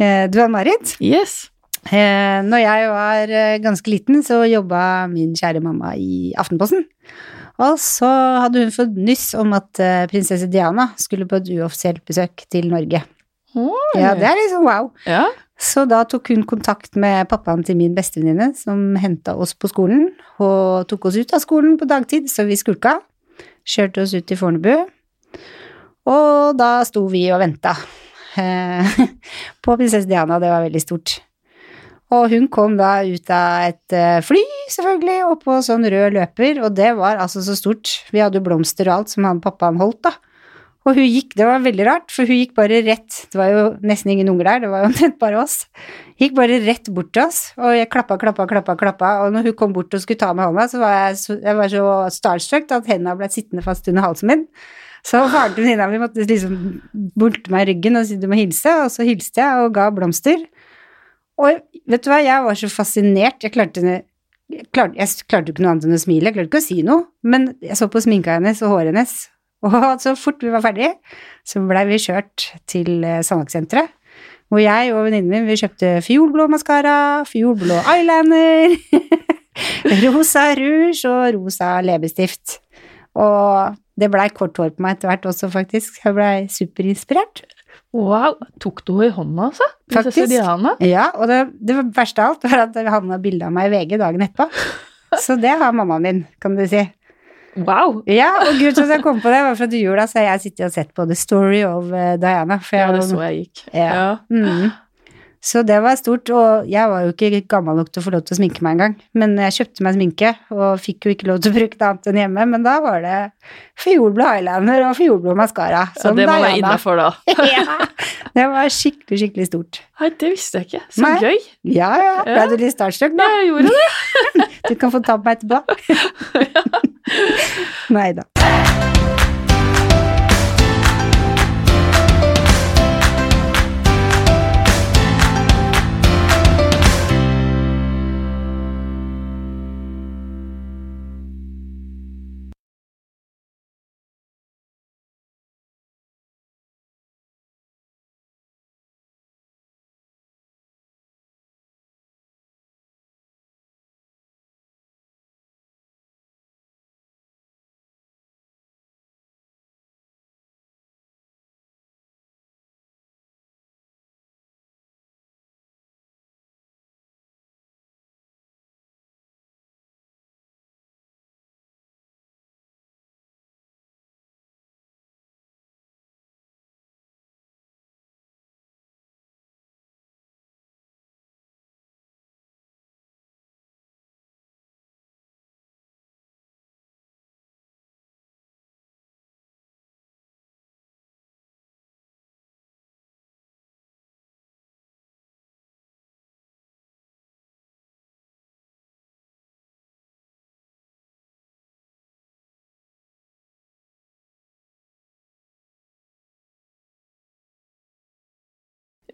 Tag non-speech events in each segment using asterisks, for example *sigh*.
Eh, Du er Marit? Yes. eh, når jeg var eh, ganske liten, så jobba min kjære mamma i Aftenposten. Og så hadde hun fått nyss om at prinsesse Diana skulle på et uoffisielt besøk til Norge. Oi. Ja, det er liksom wow. Ja. Så da tok hun kontakt med pappaen til min bestevenninne, som henta oss på skolen, og tok oss ut av skolen på dagtid, så vi skulka. Kjørte oss ut til Fornebu. Og da sto vi og venta *laughs* på prinsesse Diana, det var veldig stort. Og hun kom da ut av et eh, fly, selvfølgelig, og på sånn rød løper, og det var altså så stort. Vi hadde jo blomster og alt som han pappaen holdt, da. Og hun gikk, det var veldig rart, for hun gikk bare rett, det var jo nesten ingen unger der, det var jo omtrent bare oss. Gikk bare rett bort til oss, og jeg klappa, klappa, klappa, klappa, og når hun kom bort og skulle ta med hånda, så var jeg jeg var så starstruck at hendene ble sittende fast under halsen min. Så faren til venninna mi måtte liksom bulte meg i ryggen og si du må hilse, og så hilste jeg og ga blomster. Og vet du hva, jeg var så fascinert, jeg klarte, jeg klarte, jeg klarte ikke noe annet enn å smile, jeg klarte ikke å si noe, men jeg så på sminka hennes og håret hennes, og så fort vi var ferdige, så blei vi kjørt til eh, hvor jeg og venninnen min vi kjøpte fiolblå maskara, fiolblå eyeliner, *laughs* rosa rouge og rosa leppestift. Og det blei kort hår på meg etter hvert også, faktisk. Jeg blei superinspirert. Wow. Tok du henne i hånda, altså? Faktisk. Diana? Ja, og det, det verste av alt var at det havna bilde av meg i VG dagen etterpå. *laughs* Så det har mammaen min, kan du si. Wow. Ja, og grunnen til at jeg kom på det, var for at gjorde jula så har jeg sittet og sett på The Story of eh, Diana. For Ja, det så jeg gikk. Ja. Mm. Så det var stort, og jeg var jo ikke gammel nok til å få lov til å sminke meg engang. Men jeg kjøpte meg sminke, og fikk jo ikke lov til å bruke det annet enn hjemme, men da var det fiolblå eyeliner og fiolblå maskara. Ja, det må være innafor, da. *laughs* ja, *laughs* det var skikkelig, skikkelig stort. Nei, det visste jeg ikke. Så Nei. gøy. Ja, ja. Ble Ja. du litt starstruck, Ja, da? jeg gjorde det. *laughs* Du kan få ta på meg etterpå. Nei da.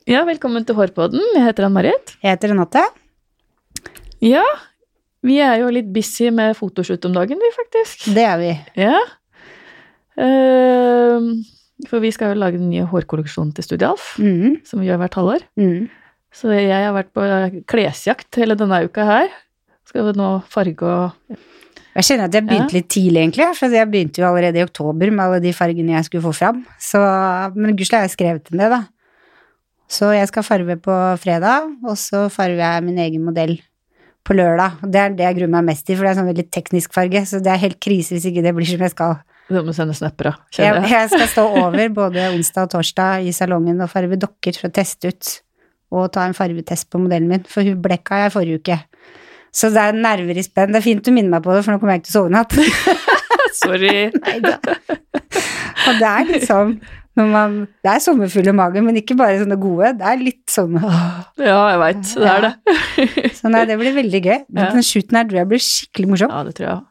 Ja, velkommen til Hårpodden. Jeg heter Ann-Marit. Jeg heter Renate. Ja, vi er jo litt busy med fotoshoot om dagen, vi, faktisk. Det er vi. Ja. Uh, for vi skal jo lage den nye hårkolleksjonen til Studialf, Mm, som vi gjør hvert halvår. mm. Så jeg har vært på klesjakt hele denne uka her. Skal vi nå farge og Jeg kjenner at jeg begynte litt tidlig, egentlig. For jeg begynte jo allerede i oktober med alle de fargene jeg skulle få fram. Så, men gudskjelov har jeg skrevet ned det, da. Så jeg skal farve på fredag, og så farver jeg min egen modell på lørdag. Det er det jeg gruer meg mest i, for det er sånn veldig teknisk farge, så det er helt krise hvis ikke det blir som jeg skal. Du må sende snapper, da. Jeg, jeg. skal stå over både onsdag og torsdag i salongen og farve dokker for å teste ut, og ta en farvetest på modellen min, for hun blekka jeg forrige uke. Så det er nerver i spenn. Det er fint du minner meg på det, for nå kommer jeg ikke til å sove i natt. *laughs* Sorry. Neida. Og det er liksom man, Det er sommerfulle magen, men ikke bare sånne gode. Det er litt sånn åh. Ja, jeg veit. Det er det. Så nei, det blir veldig gøy. Ja. Den shooten her tror jeg blir skikkelig morsom. Ja, det tror jeg.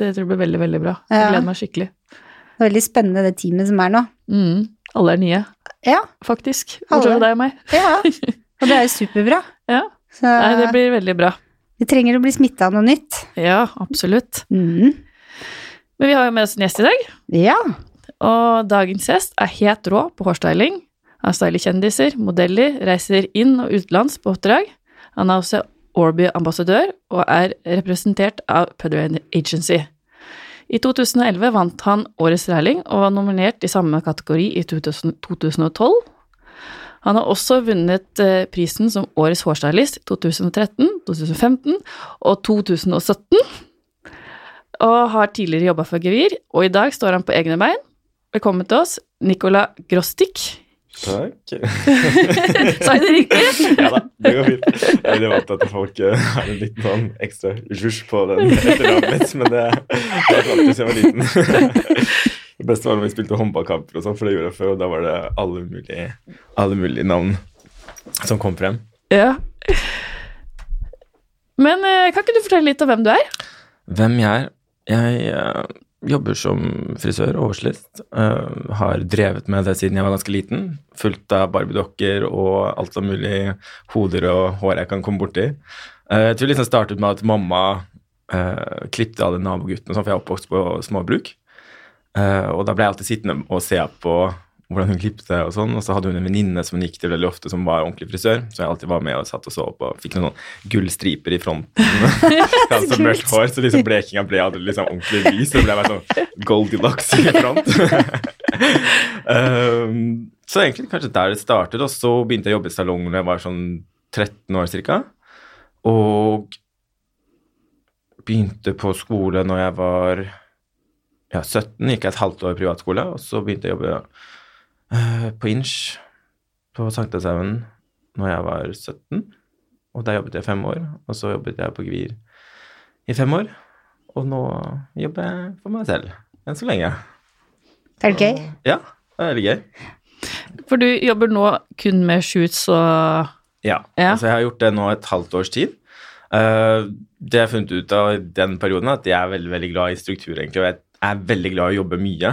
Det tror jeg blir veldig, veldig bra. Jeg gleder meg skikkelig. Det er veldig spennende det teamet som er nå. Mm. Alle er nye, Ja, faktisk. Bortsett fra deg og meg. ja. *laughs* Og det er jo superbra. Ja. Så Nei, det blir veldig bra. vi trenger å bli smitta av noe nytt. Ja, absolutt. Mm. Men vi har jo med oss en gjest i dag. Ja. Og dagens gjest er helt rå på hårstyling. Han styler kjendiser, modeller, reiser inn- og utenlands på oppdrag. Han er også Orby-ambassadør og er representert av Pudder Agency. I 2011 vant han Årets lærling og var nominert i samme kategori i 2012. Han har også vunnet eh, prisen som Årets hårstylist i 2013, 2015 og 2017. Og har tidligere jobba for Gevir, og i dag står han på egne bein. Velkommen til oss, Nicola Grostik. Takk. *laughs* Sa jeg det riktig? *laughs* ja da, det går fint. Jeg er veldig vant til at folk eh, har en liten sånn ekstra rusj på den etternavnet mitt, men det, det er alltid siden jeg var liten. *laughs* Det beste var når vi spilte håndballkamper og sånn, for det gjorde jeg før, og da var det alle mulige, alle mulige navn som kom frem. Ja. Men eh, kan ikke du fortelle litt om hvem du er? Hvem jeg er? Jeg eh, jobber som frisør og hårstylist. eh, har drevet med det siden jeg var ganske liten. Fullt av barbiedokker og alt som mulig hoder og hår jeg kan komme borti. Uh, jeg tror liksom startet med at mamma uh, klippet den naboguttene, og sånn, for jeg er oppvokst på småbruk. Uh, og da ble jeg alltid sittende og se på hvordan hun klippet og sånn. Og så hadde hun en venninne som hun gikk til veldig ofte, som var ordentlig frisør. Så jeg alltid var med og satt og så på. Fikk noen sånn gullstriper i fronten. *laughs* jeg hadde så mørkt hår, så liksom blekinga ble aldri liksom ordentlig lys. Det ble bare sånn Goldilocks i front. um, *laughs* så egentlig kanskje der det startet. Og så begynte jeg å jobbe i salong da jeg var sånn 13 år cirka. Og begynte på skole når jeg var ja, 17, gikk jeg et halvt år privatskole, og så begynte jeg å jobbe på Inch på Sankthanshaugen når jeg var 17. Og der jobbet jeg fem år, og så jobbet jeg på Gvir i fem år. Og nå jobber jeg for meg selv, enn så lenge. Er det gøy? Ja, det er veldig gøy. For du jobber nå kun med shoots og Ja, Ja. altså jeg har gjort det nå et halvt års tid. Uh, det jeg har funnet ut av i den perioden, er at jeg er veldig, veldig glad i struktur, egentlig, og jeg er veldig glad i å jobbe mye.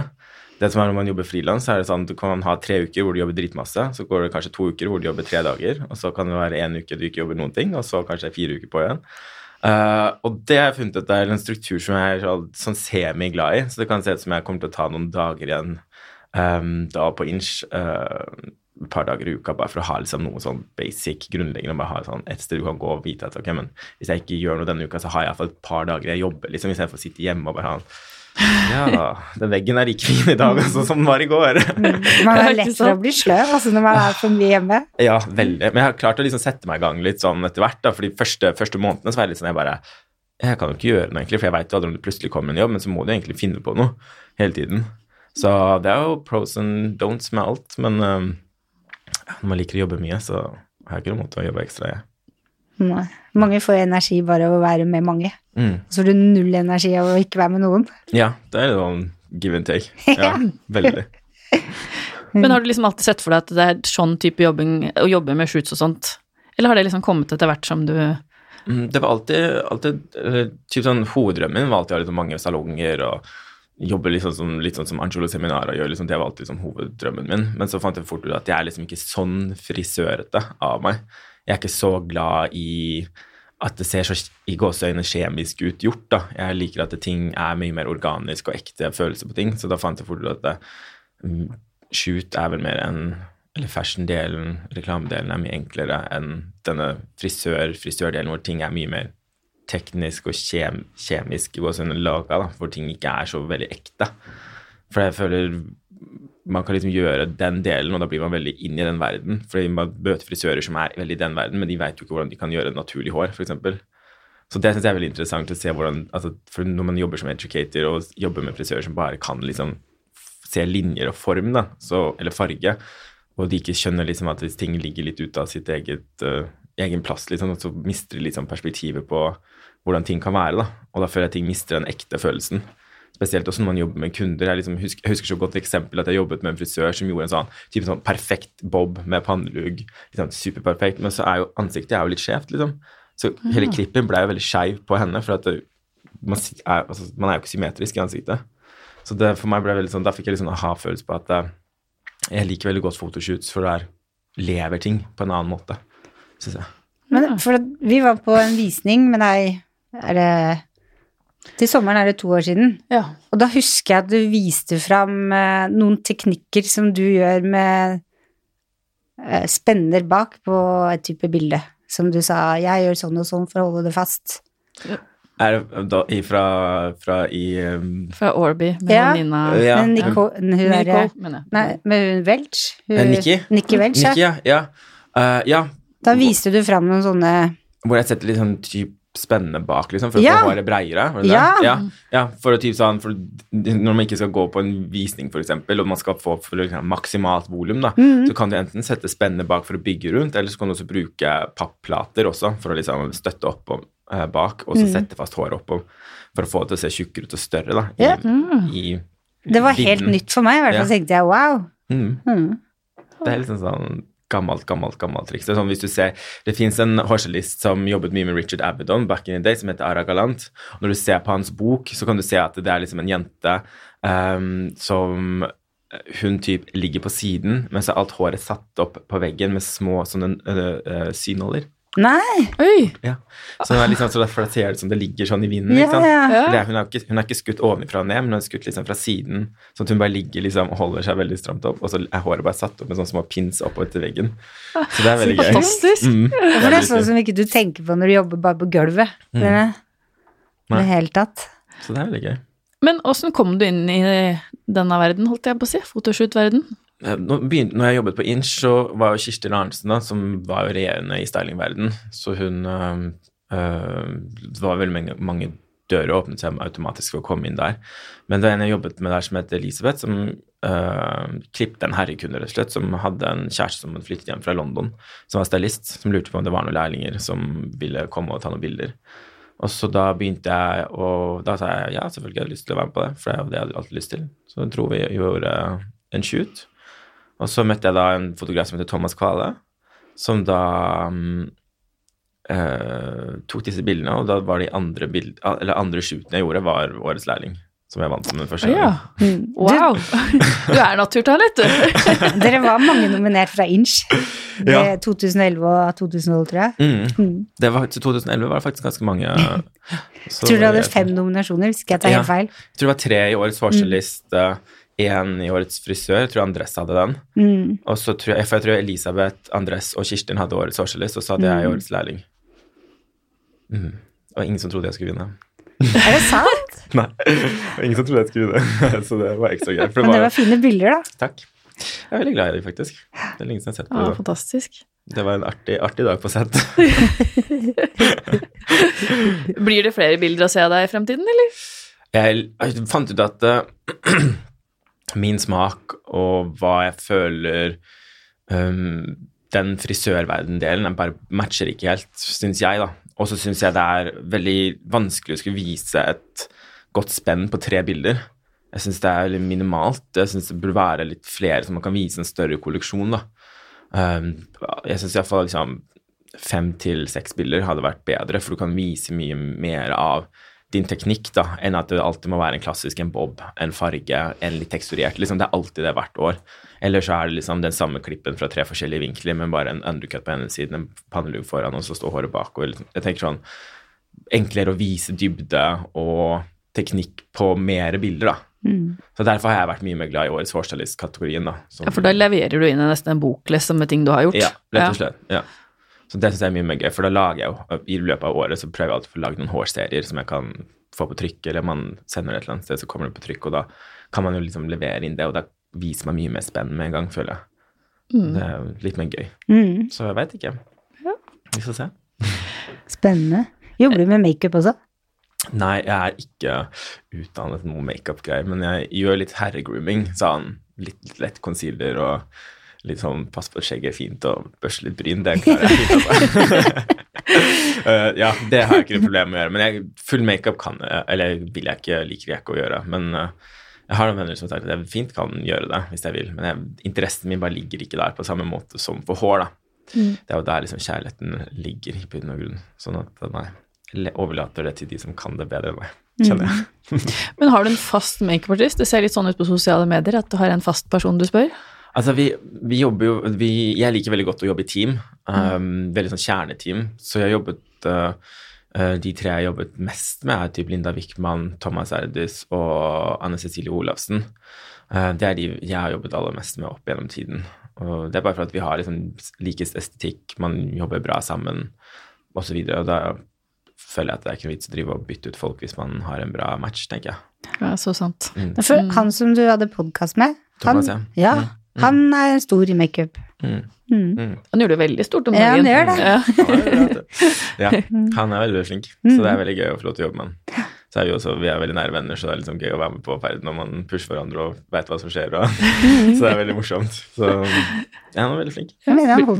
Det som er Når man jobber frilans, er det sånn at du kan ha tre uker hvor du jobber dritmasse, så går det kanskje to uker hvor du jobber tre dager, og så kan det være én uke du ikke jobber noen ting, og så kanskje fire uker på igjen. Uh, og det har jeg funnet ut er en struktur som jeg er sånn, sånn semi-glad i, så det kan se ut som jeg kommer til å ta noen dager igjen um, da på Inch. Uh, et par dager i uka bare for å ha liksom noe sånn basic grunnleggende. bare ha sånn et sted du kan gå og vite at ok, men hvis jeg ikke gjør noe denne uka, så har jeg iallfall et par dager jeg jobber, liksom, istedenfor å sitte hjemme og bare ha ja da, den veggen er like fin i dag altså, som den var i går. Man er ikke lett for sant? å bli sløv altså, når man er for mye hjemme. Ja, veldig. Men jeg har klart å liksom sette meg i gang litt sånn etter hvert. da, fordi første, første månedene så var jeg litt sånn jeg bare Jeg kan jo ikke gjøre noe, egentlig, for jeg veit jo aldri om det plutselig kommer en jobb, men så må du egentlig finne på noe hele tiden. Så det er jo pros and don'ts med alt, men um, når man liker å jobbe mye, så har jeg ikke noen måte å jobbe ekstra i. Nei. Mange får energi bare av å være med mange. Mm. Så får du null energi av å ikke være med noen. Ja, det er sånn give and take. *laughs* Ja, veldig. *laughs* Men har du liksom alltid sett for deg at det er sånn type jobbing, å jobbe med shoots og sånt? Eller har det liksom kommet etter hvert som du Mm, Det var alltid, alltid typ sånn, Hoveddrømmen var alltid å ha litt mange salonger og jobbe litt sånn som, litt sånn som Angelo Seminara gjør. Liksom, det var alltid liksom, hoveddrømmen min. Men så fant jeg fort ut at jeg er liksom ikke sånn frisørete av meg. Jeg er ikke så glad i at det ser så i gåseøyne kjemisk ut gjort. da. Jeg liker at ting er mye mer organisk og ekte følelser på ting. Så da fant jeg fort ut at det, mm, shoot er vel mer enn eller fashion-delen, reklamedelen, er mye enklere enn denne frisør-frisør-delen, hvor ting er mye mer teknisk og kjem, kjemisk i gåseøyne laga, hvor ting ikke er så veldig ekte. For jeg føler man kan liksom gjøre den delen, og da blir man veldig inn i den verden. Fordi man møter frisører som er veldig i den verden, men de vet jo ikke hvordan de kan gjøre naturlig hår, f.eks. Så det syns jeg er veldig interessant å se hvordan altså, For når man jobber som educator og jobber med frisører som bare kan liksom se linjer og form, da, så, eller farge, og de ikke skjønner liksom at hvis ting ligger litt ute av sitt eget uh, egen plass, liksom, så mister de liksom perspektivet på hvordan ting kan være. da, Og da føler jeg at ting mister den ekte følelsen. Spesielt også når man jobber med kunder. Jeg, liksom husker, jeg husker så godt et eksempel at jeg jobbet med en frisør som gjorde en sånn, type sånn perfekt bob med pannelugg. Liksom, superperfekt, Men så er jo ansiktet er jo litt skjevt, liksom. Så hele klippen ble jo veldig skeiv på henne, for at det, man, er, altså, man er jo ikke symmetrisk i ansiktet. Så det for meg ble veldig sånn, da fikk jeg litt sånn aha-følelse på at eh, jeg liker veldig godt fotoshoots, for der lever ting på en annen måte, syns jeg. Men for vi var på en visning med deg er det, Til sommeren er det to år siden. Ja. Og da husker jeg at du viste fram eh, noen teknikker som du gjør med eh, spenner bak på et type bilde. Som du sa, jeg gjør sånn og sånn for å holde det fast. Er det da ifra fra i um, Fra Orby med Ja. Nina Ja. Men Nico, hun er, Nico, mener jeg. Nei, med hun Welch? Hun, Eh, Nikki? Nikki Welch, ja. Nikki, ja. Ja. Eh, ja. Da viste du fram noen sånne Hvor jeg setter litt sånn typ spennende bak, liksom, for å få håret breiere. Ja. ja. Ja, for å typ sånn, for når man ikke skal gå på en visning, eksempel, og man skal få eksempel, maksimalt volum, da, Mm. så kan du enten sette spennende bak for å bygge rundt, eller så kan du også bruke papplater også, for å liksom støtte opp om, eh, bak, og så Mm. sette fast håret oppå, for å få det til å se tjukkere ut og større, da, i, Ja. i Det var helt vidden. nytt for meg, i hvert fall Ja. tenkte jeg wow. Mm. Mm. Det er liksom sånn gammelt, gammelt, gammelt triks. Det er sånn hvis du ser, det fins en hårstylist som jobbet mye med Richard Avedon back in the day, som heter Ara Galant. Når du ser på hans bok, så kan du se at det er liksom en jente um, som hun typ ligger på siden, mens alt håret er satt opp på veggen med små sånne uh, uh, synåler. Nei! Oi! Ja. Så, det er liksom, så derfor ser det ut som det ligger sånn i vinden. Ja, ikke sant? ja. Ja. Det er, hun, er ikke, hun er ikke skutt ovenfra og ned, men hun er skutt liksom fra siden. Sånn at hun bare ligger liksom og holder seg veldig stramt opp, og så er håret bare satt opp med sånne små pins oppover til veggen. Så det er veldig gøy. Fantastisk. Mm, For det er sånn som ikke du tenker på når du jobber bare på gulvet. Mm. Det, I det hele tatt. Så det er veldig gøy. Men åssen kom du inn i denne verden, holdt jeg på å si? Photoshoot-verden? Eh, begynte, når jeg jobbet på Inch, så var jo Kirsti Arntzen, da, som var jo regjerende i stylingverden, så hun øh, Det var veldig mange, mange dører åpnet seg automatisk for å komme inn der. Men det var en jeg jobbet med der som het Elisabeth, som øh, klippet en herrekunde, rett og slett, som hadde en kjæreste som hadde flyttet hjem fra London, som var stylist, som lurte på om det var noen lærlinger som ville komme og ta noen bilder. Og så da begynte jeg å Da sa jeg ja, selvfølgelig hadde jeg lyst til å være med på det, for det er jo det jeg hadde alltid lyst til. Så dro vi og gjorde en shoot. Og så møtte jeg da en fotograf som heter Thomas Kvale, som da um, uh, tok disse bildene, og da var de andre, bild, eller andre shootene jeg gjorde, var Årets lærling, som jeg vant som den første. Ja. Mm. Wow! *laughs* Du er naturtalent, du. *laughs* Dere var mange nominert fra Inch. *laughs* Det Ja. 2011 og 2012, tror jeg. Mm. Mm. Det var, til 2011 var det faktisk ganske mange. Så Tror du hadde jeg- fem nominasjoner, hvis ikke jeg tar helt Ja. feil. Jeg tror det var tre i årets hårstylist, én i årets frisør, jeg tror Andres hadde den. Mm. Og så tror jeg, for jeg tror Elisabeth, Andres og Kirsten hadde årets hårstylist, og så hadde jeg Mm. årets lærling. Mm. Og ingen som trodde jeg skulle vinne. Er det sant? *laughs* Nei, det var ingen som trodde jeg skulle vinne, *laughs* så det var ekstra gøy. For Men det det var, var fine bilder, da. Takk. Jeg er veldig glad i deg, faktisk. Det er lenge siden jeg har sett på Ja, det. fantastisk. Det var en artig, artig dag på sett. *laughs* Blir det flere bilder å se av deg i fremtiden, eller? Jeg, jeg fant ut at eh, *clears throat* min smak og hva jeg føler um, Den frisørverden-delen den bare matcher ikke helt, syns jeg, da. Og så syns jeg det er veldig vanskelig å skulle vise et godt spenn på tre bilder. Jeg syns det er veldig minimalt. Jeg syns det burde være litt flere, så man kan vise en større kolleksjon, da. Um, jeg syns iallfall liksom, fem til seks bilder hadde vært bedre, for du kan vise mye mer av din teknikk, da, enn at det alltid må være en klassisk en bob, en farge, en litt teksturert. Liksom, det er alltid det hvert år. Eller så er det liksom den samme klippen fra tre forskjellige vinkler, men bare en undercut på ene siden, en pannelugg foran, og så står håret bak. Og liksom, jeg tenker sånn Enklere å vise dybde og teknikk på mer bilder, da. Mm. Så derfor har jeg vært mye mer glad i årets hårstylist-kategorien, da. som- Ja, For da leverer du inn nesten en boklesse med ting du har gjort. Ja, rett og slett. Ja. Så det syns jeg er mye mer gøy, for da lager jeg jo I løpet av året så prøver jeg alltid å lage noen hårserier som jeg kan få på trykk, eller man sender det et eller annet sted, så kommer det på trykk, og da kan man jo liksom levere inn det, og da viser man mye mer spenn med en gang, føler jeg. Mm. Det er jo litt mer gøy. Mm. Så jeg veit ikke. Vi får se. Spennende. Jobber du med makeup også? Nei, jeg er ikke utdannet noe makeup-greier, men jeg gjør litt herregrooming. Sånn litt lett concealer og litt sånn pass på at skjegget er fint og børste litt bryn. Det klarer jeg fint. *laughs* Eh, ja, det har jeg ikke noe problem med å gjøre. Men jeg, full makeup kan jeg, eller vil jeg ikke, liker jeg ikke å gjøre. Men uh, jeg har noen venner som har sagt at jeg fint kan gjøre det hvis jeg vil. Men jeg, interessen min bare ligger ikke der på samme måte som for hår, da. Det er jo der liksom kjærligheten ligger i bunn og grunn. Sånn at nei, jeg overlater det til de som kan det bedre enn meg, kjenner jeg. *laughs* Men har du en fast makeupartist? Det ser litt sånn ut på sosiale medier at du har en fast person du spør. Altså, vi, vi jobber jo vi, Jeg liker veldig godt å jobbe i team. Um, veldig sånn kjerneteam. Så jeg har jobbet uh, uh, De tre jeg har jobbet mest med, er typ Linda Wickman, Thomas Erdis og Anne Cecilie Olafsen. Uh, det er de jeg har jobbet aller mest med opp gjennom tiden. Og det er bare for at vi har liksom likest estetikk, man jobber bra sammen osv. Og, og da føler jeg at det er ikke noe vits å drive og bytte ut folk hvis man har en bra match, tenker jeg. Ja, så sant. Mm. For han som du hadde podkast med, han, Thomas, ja. ja, Mm. Mm. Han er stor i makeup. Mm. Mm. mm. Han gjør det veldig stort om dagen. Ja, han gjør det. ja, *laughs* mm. han er veldig flink, så det er veldig gøy å få lov til å jobbe med han. Så er vi, også, vi er veldig nære venner, så det er liksom gøy å være med på ferden når man pusher hverandre og veit hva som skjer. Og, *laughs* *laughs* så det er veldig morsomt. Så ja, han er veldig flink.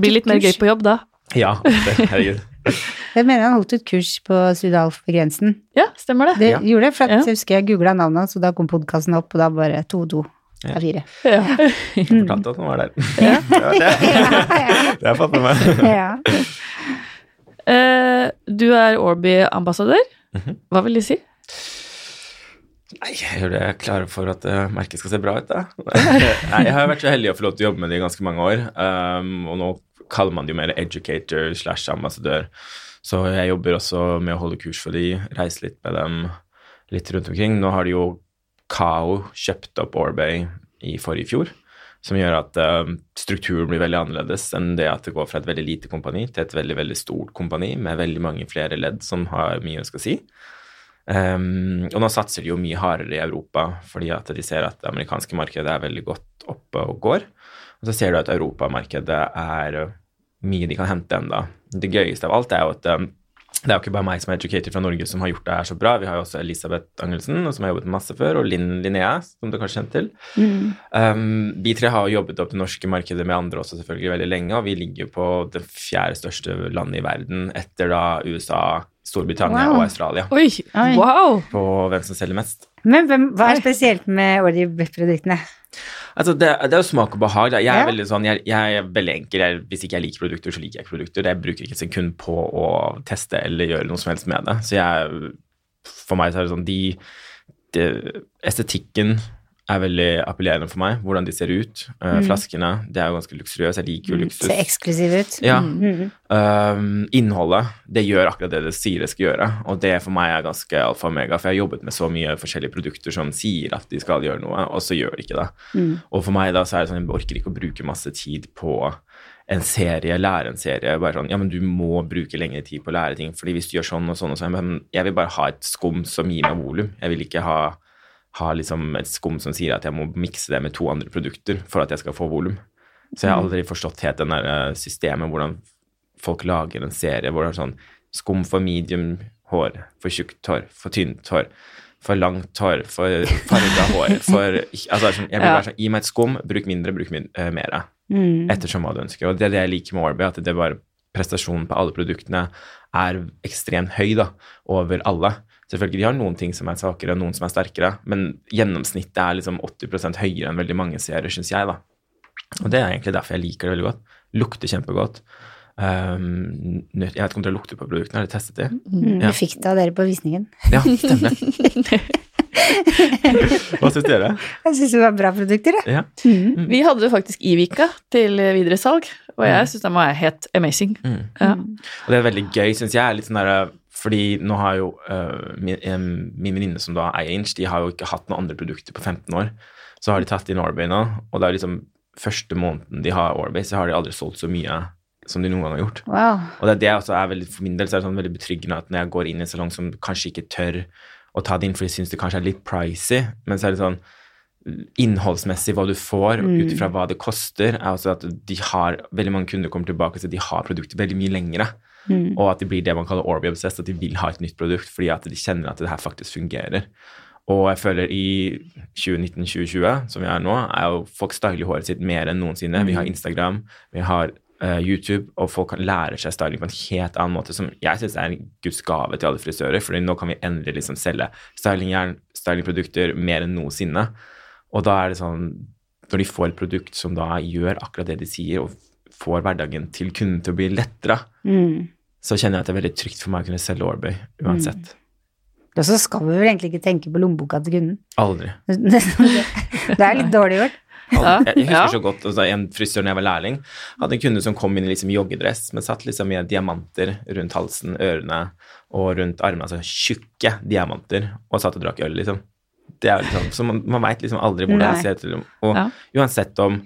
Blir litt mer gøy på jobb da. Ja. Herregud. Jeg mener han holdt et kurs på Sudalf på grensen. Ja, stemmer det. Det ja. gjorde det, for at, ja. jeg husker jeg googla navnet hans, og da kom podkasten opp, og da bare 2-2. Mm. *laughs* Ja. Det er fire. *laughs* Ja. Jeg fortalte at han var der. Ja. det har jeg fått med meg. Ja. Uh, du er Orby-ambassadør. Mhm. Hva vil det si? Nei, jeg gjør det jeg for at eh, merket skal se bra ut, da. *laughs* Nei, jeg har vært så heldig å få lov til å jobbe med det i ganske mange år. Um, og nå kaller man det jo mer educator slash ambassadør. Så jeg jobber også med å holde kurs for de, reise litt med dem litt rundt omkring. Nå har de jo Kao kjøpte opp Orbay i forrige fjor, som gjør at um, strukturen blir veldig annerledes enn det at det går fra et veldig lite kompani til et veldig, veldig stort kompani med veldig mange flere ledd som har mye å si. Um, og nå satser de jo mye hardere i Europa fordi at de ser at det amerikanske markedet er veldig godt oppe og går. Og så ser du at europamarkedet er uh, mye de kan hente enda. Det gøyeste av alt er jo at um, det er jo ikke bare meg som er educator fra Norge som har gjort det her så bra. Vi har jo også Elisabeth Angelsen, som har jobbet masse før, og Linn Linnea, som du kanskje kjenner til. Mm. Um, vi tre har jobbet opp det norske markedet med andre også selvfølgelig veldig lenge, og vi ligger på det fjerde største landet i verden etter da USA, Storbritannia Wow. og Australia Oi, Oi. wow! på hvem som selger mest. Men hvem, hva er spesielt med Ordi-produktene? Altså, det, det er jo smak og behag. Jeg er Ja. sånn, jeg, jeg er veldig enkel. Jeg, hvis ikke jeg liker produkter, så liker jeg ikke produkter. Jeg bruker ikke et sekund på å teste eller gjøre noe som helst med det. Så jeg, for meg så er det sånn de, de Estetikken er veldig appellerende for meg. Hvordan de ser ut. Eh, Flaskene. Det er jo ganske luksuriøst. Jeg liker jo luksus. Ser eksklusiv ut. Ja. Mm. Um, innholdet, det gjør akkurat det det sier det skal gjøre, og det for meg er ganske alfa og mega, for jeg har jobbet med så mye forskjellige produkter som sier at de skal gjøre noe, og så gjør de ikke det. Mm. Og for meg da så er det sånn, jeg orker ikke å bruke masse tid på en serie, lære en serie, bare sånn, ja, men du må bruke lengre tid på å lære ting, fordi hvis du gjør sånn og sånn og sånn, jeg vil bare ha et skum som gir meg volum, jeg vil ikke ha ha liksom et skum som sier at jeg må mikse det med to andre produkter for at jeg skal få volum. Så jeg har aldri forstått helt den der eh, systemet, hvordan folk lager en serie hvor det er sånn skum for medium hår, for tjukt hår, for tynt hår, for langt hår, for farga hår, *laughs* for Altså sånn, jeg blir Ja. bare sånn, gi meg et skum, bruk mindre, bruk min, uh, mer. Mm. Ettersom hva du ønsker. Og det er det jeg liker med Orby, at det bare prestasjonen på alle produktene er ekstremt høy da, over alle. Selvfølgelig de har noen ting som er svakere, noen som er sterkere, men gjennomsnittet er liksom 80 høyere enn veldig mange serier, syns jeg. da. Og det er egentlig derfor jeg liker det veldig godt. Lukter kjempegodt. Um, jeg vet ikke om dere lukter på produktene, har dere testet det? Mm. Ja. Vi fikk det av dere på visningen. Ja, stemmer. *laughs* Hva syns dere? Jeg syns det var bra produkter, jeg. Ja. Mm. Vi hadde det faktisk i Vika til videresalg, og jeg syns den var helt amazing. Mm. Ja. Og det er veldig gøy, syns jeg. litt sånn der, fordi nå har jo uh, min, em, min venninne som da eier Inch, de har jo ikke hatt noen andre produkter på 15 år. Så har de tatt inn Orbay nå, og det er liksom første måneden de har Orbay, så har de aldri solgt så mye som de noen gang har gjort. Wow. Og det er det også er veldig, for min del så er det sånn veldig betryggende at når jeg går inn i en salong som kanskje ikke tør å ta det inn, for de syns det kanskje er litt pricy, men så er det sånn innholdsmessig hva du får, Mm. ut ifra hva det koster, er også at de har, veldig mange kunder kommer tilbake og at de har produkter veldig mye lengre, Mm. og at de blir det man kaller Orby obsessed, at de vil ha et nytt produkt fordi at de kjenner at det her faktisk fungerer. Og jeg føler i 2019-2020, som vi er nå, er jo folk styler håret sitt mer enn noensinne. Vi har Instagram, vi har uh, YouTube, og folk kan lære seg styling på en helt annen måte, som jeg syns er en guds gave til alle frisører, for nå kan vi endelig liksom selge stylingjern, stylingprodukter mer enn noensinne. Og da er det sånn Når de får et produkt som da gjør akkurat det de sier, og får hverdagen til kunden til å bli lettere, Mm. så kjenner jeg at det er veldig trygt for meg å kunne selge Orbøy uansett. Og så skal vi vel egentlig ikke tenke på lommeboka til kunden. Aldri. *laughs* Det er litt dårlig gjort. Ja, jeg husker så godt altså, en frisør da jeg var lærling, hadde en kunde som kom inn i liksom joggedress, men satt liksom med diamanter rundt halsen, ørene og rundt armene, altså tjukke diamanter, og satt og drakk øl, liksom. Det er liksom, så man, man veit liksom aldri hvordan det ser ut. Og Ja. uansett om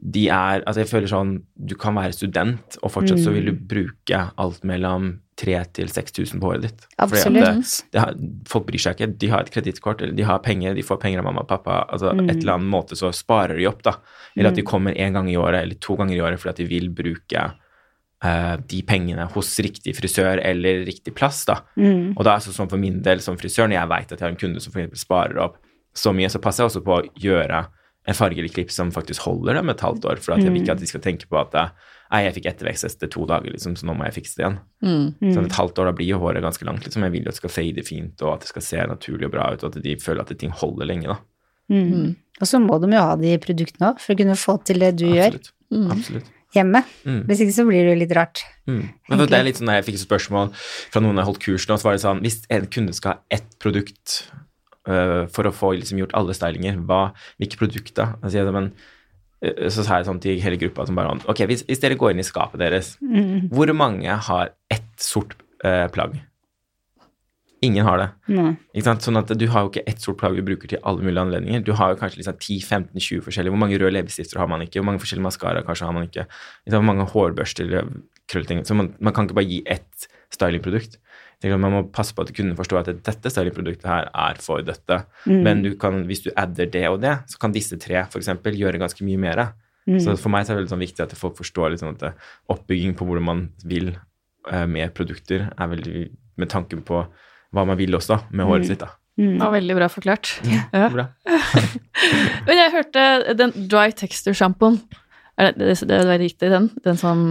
de er Altså, jeg føler sånn Du kan være student, og fortsatt så vil du bruke alt mellom 3000 til 6000 på året ditt. Absolutt. det- det har, folk bryr seg ikke. De har et kredittkort, eller de har penger, de får penger av mamma og pappa. Altså et eller annet måte så sparer de opp, da. Eller at de kommer én gang i året eller to ganger i året fordi at de vil bruke uh, de pengene hos riktig frisør eller riktig plass, da. Og da er det sånn for min del som frisør, når jeg veit at jeg har en kunde som for eksempel sparer opp så mye, så passer jeg også på å gjøre en fargerik klipp som faktisk holder dem et halvt år, for at jeg vil ikke at de skal tenke på at eh, Nei, jeg fikk ettervekst etter to dager, liksom, så nå må jeg fikse det igjen. Så et halvt år, da blir jo håret ganske langt, liksom. Jeg vil jo at det skal fade fint, og at det skal se naturlig og bra ut, og at de føler at ting holder lenge, da. Mm. Og så må de jo ha de produktene òg, for å kunne få til det du gjør Absolutt. Absolutt. hjemme. Mm. Hvis ikke så blir det jo litt rart. Mm. Men det er litt sånn, Jeg fikk et spørsmål fra noen jeg holdt kurs nå, så var det sånn Hvis en kunde skal ha ett produkt for å få liksom, gjort alle stylinger, hva, hvilke produkter? Altså, jeg men, øh, så sa jeg sånn til hele gruppa som bare Ok, hvis, hvis dere går inn i skapet deres, hvor mange har ett sort øh, plagg? Ingen har det. Nei. Ikke sant? Sånn at Du har jo ikke ett sort plagg du bruker til alle mulige anledninger. Du har jo kanskje liksom 10-15-20 forskjellige. Hvor mange røde leppestifter har man ikke? Hvor mange forskjellige maskara kanskje har man? Ikke? Hvor mange hårbørster eller krøllting? Så man, man kan ikke bare gi ett stylingprodukt. Jeg tenker at Man må passe på at kunden forstår at dette stylingproduktet her er for dette. Men du kan, hvis du adder det og det, så kan disse tre for eksempel gjøre ganske mye mer. Så for meg så er det veldig sånn viktig at folk forstår sånn at oppbygging på hvordan man vil uh, med produkter, er veldig med tanken på hva man vil også med håret sitt. da. Det var veldig bra forklart. Ja. *laughs* Bra. *laughs* Men jeg hørte den dry texture-sjampoen. Er det, det, det er riktig, den? Den som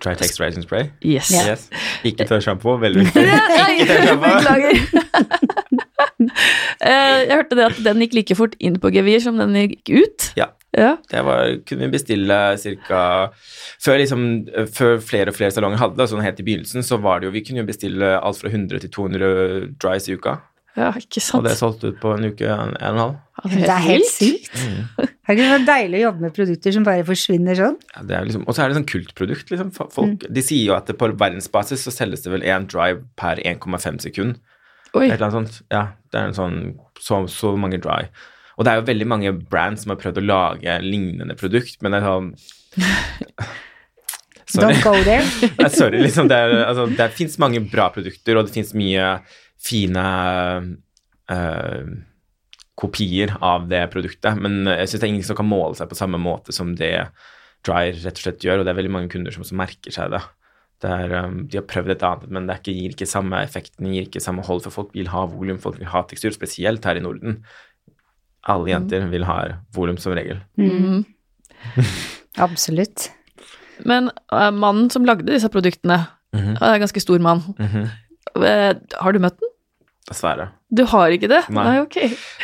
Try texturizing spray. Yes. Ja. Yes. Ikke tørr sjampo, veldig viktig. *laughs* Ikke. *laughs* Eh, Jeg hørte det at den gikk like fort inn på gevir som den gikk ut. Ja. Ja. Det var, kunne vi bestille ca. Før, liksom, før flere og flere salonger hadde det, sånn helt i begynnelsen, så var det jo Vi kunne jo bestille alt fra 100 til 200 dries i uka. Ja, ikke sant. Og det er solgt ut på en uke, en, en og en halv. Ja, Det er helt sykt. sykt. Det er ikke deilig å jobbe med produkter som bare forsvinner sånn. Ja, det er liksom, og så er det sånn kultprodukt. Liksom. Folk, De sier jo at på verdensbasis så selges det vel én drive per 1,5 sekund. Oi. Et eller annet sånt. Ja, det er en sånn så, så mange dry. Og det er jo veldig mange brands som har prøvd å lage lignende produkt, men det er sånn *laughs* Sorry. Don't go there. *laughs* Nei, sorry, liksom. Det, er, altså, det fins mange bra produkter, og det fins mye fine eh, kopier av det produktet, men jeg syns det er ingen som kan måle seg på samme måte som det Dry rett og slett gjør, og det er veldig mange kunder som også merker seg det. det er, um, de har prøvd et annet, men det er ikke, gir ikke samme effekten, gir ikke samme hold, for folk vil ha volum, folk vil ha tekstur, spesielt her i Norden. Alle jenter vil ha volum som regel. Mm. *laughs* Absolutt. Men uh, mannen som lagde disse produktene, mm -hmm. er en ganske stor mann. Mm -hmm. uh, Har du møtt den? Dessverre. Du har ikke det? Nei. ok.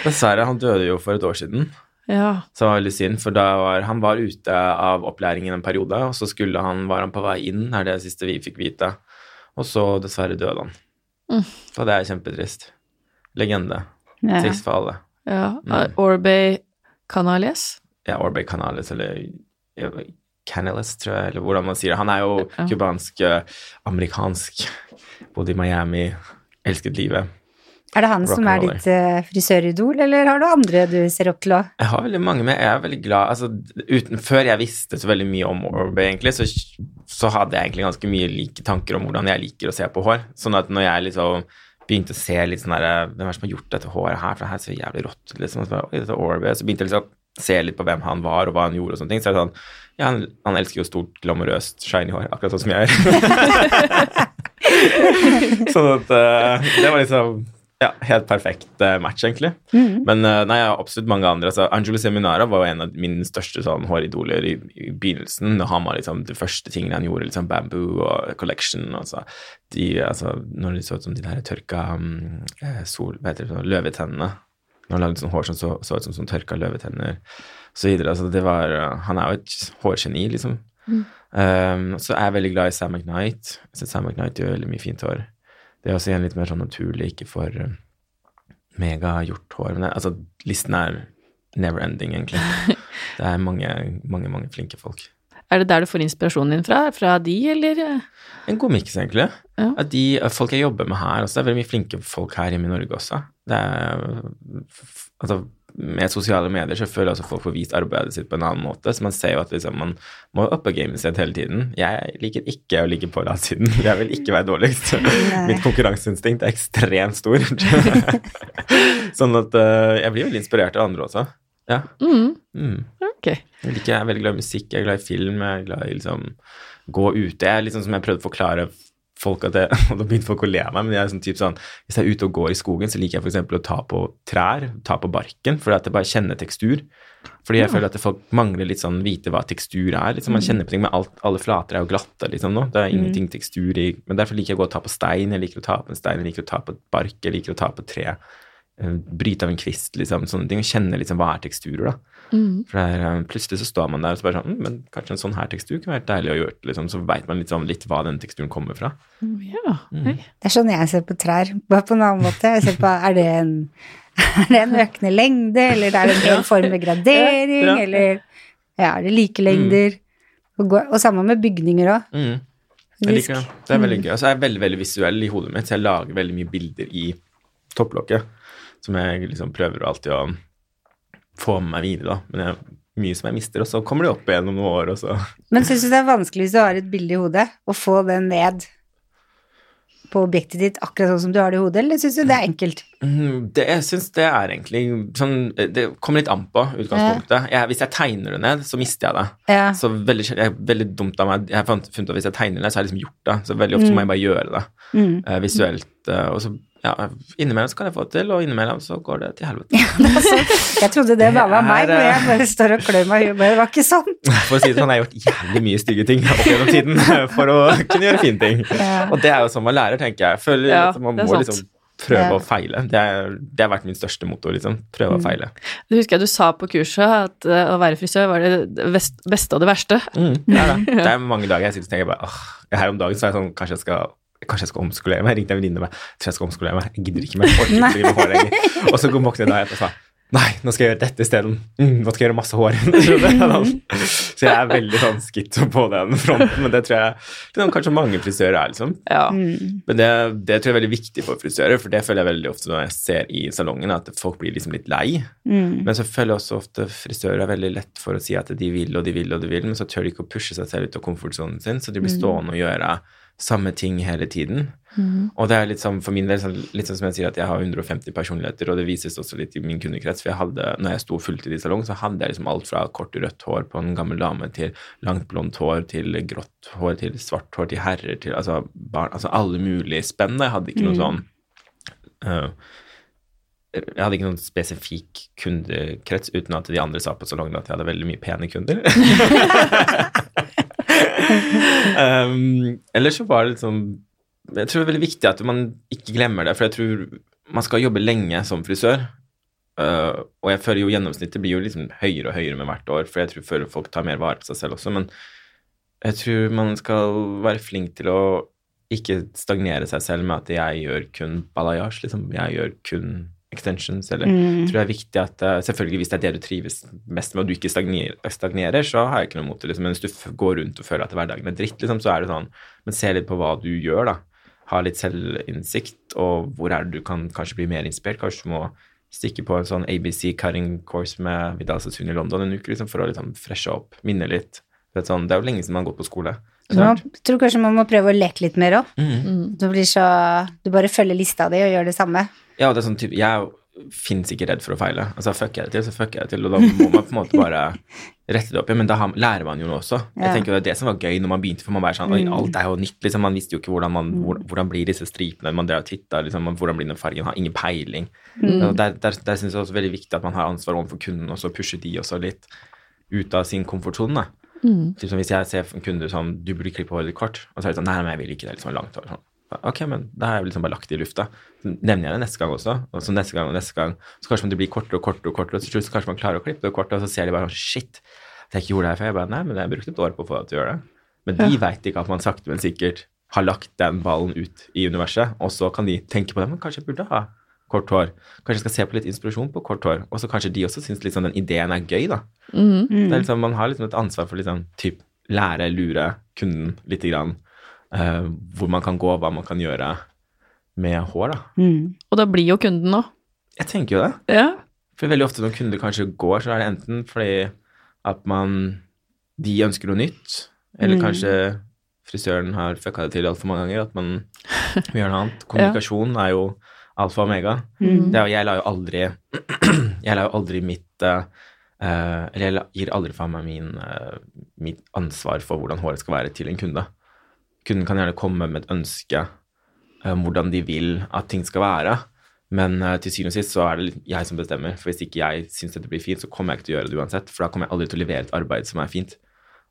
Dessverre, han døde jo for et år siden. Ja. Så var veldig synd, for var han var ute av opplæringen en periode, og så skulle han, var han på vei inn, er det siste vi fikk vite. Og så dessverre døde han. Mm. Så det er kjempetrist. Legende. Ja. Trist for alle. ja. Mm. Orbay Canales? Ja, Orbe Canales, eller Canales, tror jeg, eller hvordan man sier det. Han er jo Ja. cubansk, eh, amerikansk, bodde i Miami, elsket livet. Er det han som er ditt uh, frisøridol, eller har du andre du ser opp til òg? Jeg har veldig mange med. Jeg er veldig glad altså, uten, Før jeg visste så veldig mye om Orbe, egentlig, så, så hadde jeg egentlig ganske mye like tanker om hvordan jeg liker å se på hår. Sånn at når jeg liksom begynte å se litt sånn der Hvem er det som har gjort dette håret her? For det her ser jævlig rått ut. Liksom. Så, dette Orbe. så begynte jeg liksom se litt på hvem han var, og hva han gjorde, og sånne ting. Så er det sånn Ja, han, han elsker jo stort, glamorøst, shiny hår, akkurat sånn som jeg gjør. *laughs* *laughs* sånn at uh, det var liksom ja, helt perfekt eh, match, egentlig. Men eh, nei, jeg har absolutt mange andre. Altså, Angelo Seminara var jo en av mine største sånn, håridoler i, i begynnelsen. Han var liksom de første tingene han gjorde, liksom Bamboo og Collection. Altså, de, altså, når de så ut som de der tørka um, sol, hva heter det, så, løvetennene. Når han lagde sånn hår som så, så ut som sånn tørka løvetenner, så videre. Altså, det var, han er jo et hårgeni, liksom. Um, så er jeg veldig glad i Sam McKnight. Jeg Sam McKnight gjør veldig mye fint hår. Det er også igjen litt mer sånn naturlig, ikke for mega gjort hår. Men altså, listen er never ending, egentlig. *laughs* Det er mange, mange, mange flinke folk. Er det der du får inspirasjonen din fra? Fra de, eller? En god miks, egentlig. Ja. At de folk jeg jobber med her også, det er veldig mye flinke folk her hjemme i Norge også. Det er altså med sosiale medier så føler jeg også folk får vist arbeidet sitt på en annen måte. Så man ser jo at liksom, man må uppe gamet sitt hele tiden. Jeg liker ikke å ligge på latsiden. *laughs* Jeg vil ikke være dårligst. *laughs* Mitt konkurranseinstinkt er ekstremt stor. *laughs* sånn at uh, jeg blir veldig inspirert av andre også. Ja. Mm. Mm. Ok. Jeg, liker, jeg er veldig glad i musikk, jeg er glad i film, jeg er glad i liksom gå ute. Jeg er liksom som jeg prøvde å forklare folk at jeg, *laughs* da begynte folk å le av meg, men jeg er sånn typ sånn, hvis jeg er ute og går i skogen, så liker jeg f.eks. å ta på trær, ta på barken, fordi at jeg bare kjenner tekstur. Fordi jeg føler at folk mangler litt sånn vite hva tekstur er. liksom Man kjenner på ting, men alt, alle flater er jo glatte liksom nå. Det er ingenting tekstur i Men derfor liker jeg å gå og ta på stein, jeg liker å ta på en stein, jeg liker å ta på et bark, jeg liker å ta på tre. Eh, Bryte av en kvist, liksom, sånne ting. Og kjenne liksom hva er teksturer, da. For det er, eh, plutselig så står man der og så bare sånn «Mm, Men kanskje en sånn her tekstur kunne vært deilig å gjøre, liksom. Så veit man litt, sånn, litt hva den teksturen kommer fra. Ja. mm. Det er sånn jeg ser på trær, bare på en annen måte. Jeg ser på, er det en, *laughs* er det en økende lengde, eller er det en hel form med gradering, Ja, ja. eller ja, er det like lengder? Og, og sammen med bygninger òg. Mm. Jeg liker det. Det er veldig gøy. Og så er jeg veldig veldig visuell i hodet mitt, så jeg lager veldig mye bilder i topplokket som jeg liksom prøver alltid å få med meg videre, da. Men det er mye som jeg mister, og så kommer det opp igjen om noen år, og så Men syns du det er vanskelig hvis du har et bilde i hodet, å få det ned på objektet ditt akkurat sånn som du har det i hodet, eller syns du det er enkelt? Mm, det, Jeg syns det er egentlig sånn Det kommer litt an på utgangspunktet. Jeg, hvis jeg tegner det ned, så mister jeg det. Ja. Så veldig, jeg, veldig dumt av meg. Jeg har funnet ut at hvis jeg tegner det, så har jeg liksom gjort det. Så veldig ofte mm. må jeg bare gjøre det Mm. uh, visuelt. Uh, og så ja, innimellom så kan jeg få det til, og innimellom så går det til helvete. *laughs* Ja, sånn. Jeg trodde det bare var meg, er, jeg bare står og klør meg i huet. Det var ikke sånn. *laughs* For å si det sånn, jeg har gjort jævlig mye stygge ting opp gjennom tiden for å *laughs* kunne gjøre fine ting. Ja. Og det er jo sånn man lærer, tenker jeg. Føler Ja, at man må sant. liksom prøve å feile. Det, er, det har vært min største motor, liksom. Prøve å feile. Du husker jeg du sa på kurset, at eh, å være frisør var det beste og det verste. Mm, det, er det. det er mange dager jeg sitter og tenker bare åh, Her om dagen så er jeg sånn Kanskje jeg skal Kanskje jeg skal omskolere meg. Ringte en venninne meg. Tror jeg skal omskolere meg. Jeg gidder ikke mer. Orker ikke å drive med hår lenger. Og så våknet jeg da og sa Nei, nå skal jeg gjøre dette isteden. Mm, nå skal jeg gjøre masse hår. *laughs* så jeg er veldig sånn skitt på den fronten, men det tror jeg liksom, kanskje mange frisører er, liksom. Ja. Mm. Men det, det tror jeg er veldig viktig for frisører, for det føler jeg veldig ofte når jeg ser i salongen, at folk blir liksom litt lei. Mm. Men så føler jeg også ofte frisører er veldig lett for å si at de vil og de vil og de vil, men så tør de ikke å pushe seg selv ut av komfortsonen sin, så de blir stående og gjøre samme ting hele tiden. Og det er litt sånn for min del, litt sånn som jeg sier at jeg har 150 personligheter, og det vises også litt i min kundekrets, for jeg hadde, når jeg sto fulltid i salong, så hadde jeg liksom alt fra kort rødt hår på en gammel dame til langt blondt hår til grått hår til svart hår til herrer til altså barn, altså alle mulige spenn. Jeg hadde ikke noe sånn uh, jeg hadde ikke noen spesifikk kundekrets uten at de andre sa på salongen at jeg hadde veldig mye pene kunder. *laughs* *laughs* um, *laughs* Eller så var det liksom Jeg tror det er veldig viktig at man ikke glemmer det, for jeg tror man skal jobbe lenge som frisør. Uh, og jeg føler jo gjennomsnittet blir jo liksom høyere og høyere med hvert år, for jeg tror folk tar mer vare på seg selv også, men jeg tror man skal være flink til å ikke stagnere seg selv med at jeg gjør kun balayage, liksom. Jeg gjør kun extensions, eller jeg tror det er viktig at uh, Selvfølgelig hvis det er det du trives mest med, og du ikke stagnerer, stagnerer så har jeg ikke noe mot det, liksom. Men hvis du går rundt og føler at hverdagen er dritt, liksom, så er det sånn Men se litt på hva du gjør, da. Ha litt selvinnsikt, og hvor er det du kan kanskje bli mer inspirert. Kanskje du må stikke på en sånn ABC cutting course med Vidal Sasun i London en uke, liksom, for å liksom freshe opp, minne litt. Det er, sånn, det er jo lenge siden man har gått på skole. Man tror kanskje man må prøve å leke litt mer òg. Mm. Du så Du bare følger lista di og gjør det samme. Ja, det er sånn type Jeg fins ikke redd for å feile. Altså, fucker jeg det til, så fucker jeg det til, og da må man på en måte bare rette det opp. Ja, men da har, lærer man jo noe også. Jeg tenker Det er det som var gøy når man begynte, for man bare sånn Oi, alt er jo nytt, liksom. Man visste jo ikke hvordan, man, hvordan blir disse stripene. Man drev og titta, liksom, hvordan blir den fargen. Har ingen peiling. Mm. der der, der syns jeg også er veldig viktig at man har ansvar overfor kunden, og så pusher de også litt ut av sin komfortsone. da. Typ som Hvis jeg ser en kunde som du burde klippe håret ditt kort, og så er det sånn Nei, men jeg vil ikke det. liksom langt hår. Sånn. Ok, men da har jeg liksom bare lagt det i lufta. Så nevner jeg det neste gang også, og så neste gang og neste gang. Så kanskje det blir kortere og kortere og kortere, og til slutt så kanskje man klarer å klippe det kortere, og så ser de bare sånn Shit, at jeg ikke gjorde det her før. Jeg bare Nei, men jeg brukte et år på å få deg til å gjøre det. Men de vet ikke at man sakte, men sikkert har lagt den ballen ut i universet, og så kan de tenke på det. Men kanskje jeg burde ha kort hår. Kanskje jeg skal se på litt inspirasjon på kort hår. Og så kanskje de også syns liksom den ideen er gøy, da. Mm. Det er liksom, man har liksom et ansvar for liksom, typ, lære, lure kunden lite grann. Eh, hvor man kan gå, hva man kan gjøre med hår, da. Mm. Og da blir jo kunden nå. Jeg tenker jo det. Ja. For veldig ofte når kunder kanskje går, så er det enten fordi at man De ønsker noe nytt, eller Mm. kanskje frisøren har fucka det til altfor mange ganger, at man *laughs* vil gjøre noe annet. Kommunikasjon er jo alfa og omega. Mm. Det er, jeg lar jo aldri *clears throat* Jeg lar jo aldri mitt eh, Eller jeg gir aldri fra meg min, uh, mitt ansvar for hvordan håret skal være, til en kunde. Kunden kan gjerne komme med et ønske eh, om hvordan de vil at ting skal være, men eh, til syvende og sist så er det jeg som bestemmer. For hvis ikke jeg syns dette blir fint, så kommer jeg ikke til å gjøre det uansett, for da kommer jeg aldri til å levere et arbeid som er fint.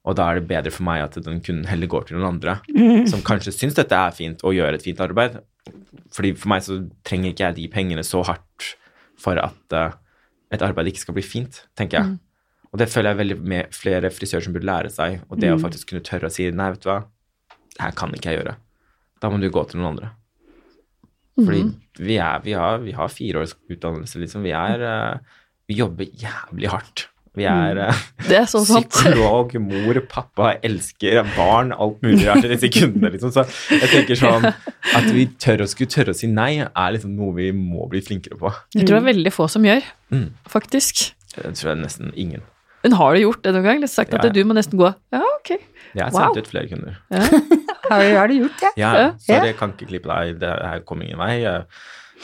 Og da er det bedre for meg at den kunden heller går til noen andre *laughs* som kanskje syns dette er fint, og gjør et fint arbeid. Fordi for meg så trenger ikke jeg de pengene så hardt for at eh, et arbeid ikke skal bli fint, tenker jeg. Og det føler jeg veldig med flere frisører som burde lære seg, og det å faktisk kunne tørre å si nei, vet du hva, her kan ikke jeg gjøre. Da må du gå til noen andre. Fordi vi, er, vi, har, vi har fire års utdannelse, liksom. Vi er eh, Vi jobber jævlig hardt. Vi er eh, Det er så sant. psykolog, mor, pappa, elsker barn, alt mulig rart i disse kundene, liksom. Så jeg tenker sånn at vi tør å skulle tørre å si nei, er liksom noe vi må bli flinkere på. Jeg tror det er veldig få som gjør, Mm. faktisk. Det tror jeg nesten ingen. Men har du gjort det noen gang? Eller sagt Ja, at ja. du må nesten gå? Ja, ok. Jeg har Wow. sendt ut flere kunder. *laughs* Har, du- har du gjort det? Ja, Ja. sorry, jeg kan ikke klippe deg, det her kommer ingen vei.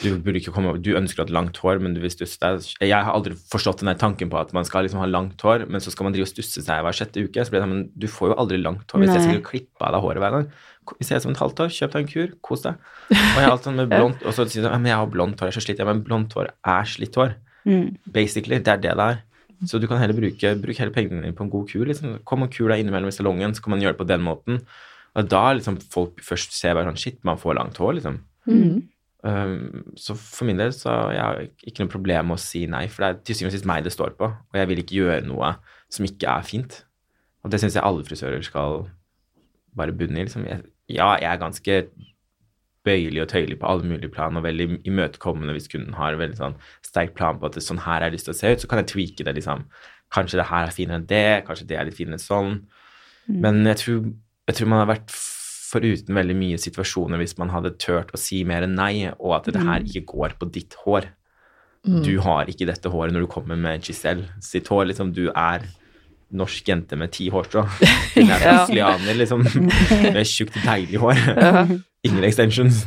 Du, burde ikke komme, du ønsker å ha langt hår, men du vil stusse deg. Jeg har aldri forstått den tanken på at man skal liksom ha langt hår, men så skal man drive og stusse seg hver sjette uke. Så blir det sånn, men du får jo aldri langt hår hvis jeg skulle klippe av deg håret hver gang. Hvis jeg er som et halvt år, kjøp deg en kur, kos deg. Og jeg har alltid sånn med *laughs* blondt, og så sier du sånn, men jeg har blondt hår, jeg er så slitt. Ja, men blondt hår er slitt hår. Mm. Basically, det er det det er. Så du kan heller bruke, bruk hele pengene dine på en god kur. Liksom. Kom og kur deg innimellom i salongen, så kan man gjøre det på den måten. Og da liksom folk først ser bare sånn Shit, man får langt hår, liksom. Mm. Um, så for min del så jeg har jeg ikke noe problem med å si nei, for det er til syvende og sist meg det står på, og jeg vil ikke gjøre noe som ikke er fint. Og det syns jeg alle frisører skal bare bunne i. Liksom. Jeg, ja, jeg er ganske bøyelig og tøyelig på alle mulige plan, og veldig imøtekommende hvis kunden har en veldig sånn sterk plan på at det, sånn her har jeg lyst til å se ut, så kan jeg tweake det, liksom. Kanskje det her er finere enn det, kanskje det er litt finere enn sånn. Men jeg tror, jeg tror man har vært foruten veldig mye situasjoner hvis man hadde turt å si mer enn nei, og at det her ikke går på ditt hår. Du har ikke dette håret når du kommer med Giselle sitt hår. Liksom, du er norsk jente med ti hårstrå. *laughs* Hun er brasilianer, liksom. *laughs* Er tjukt, deilig hår. Ingen extensions.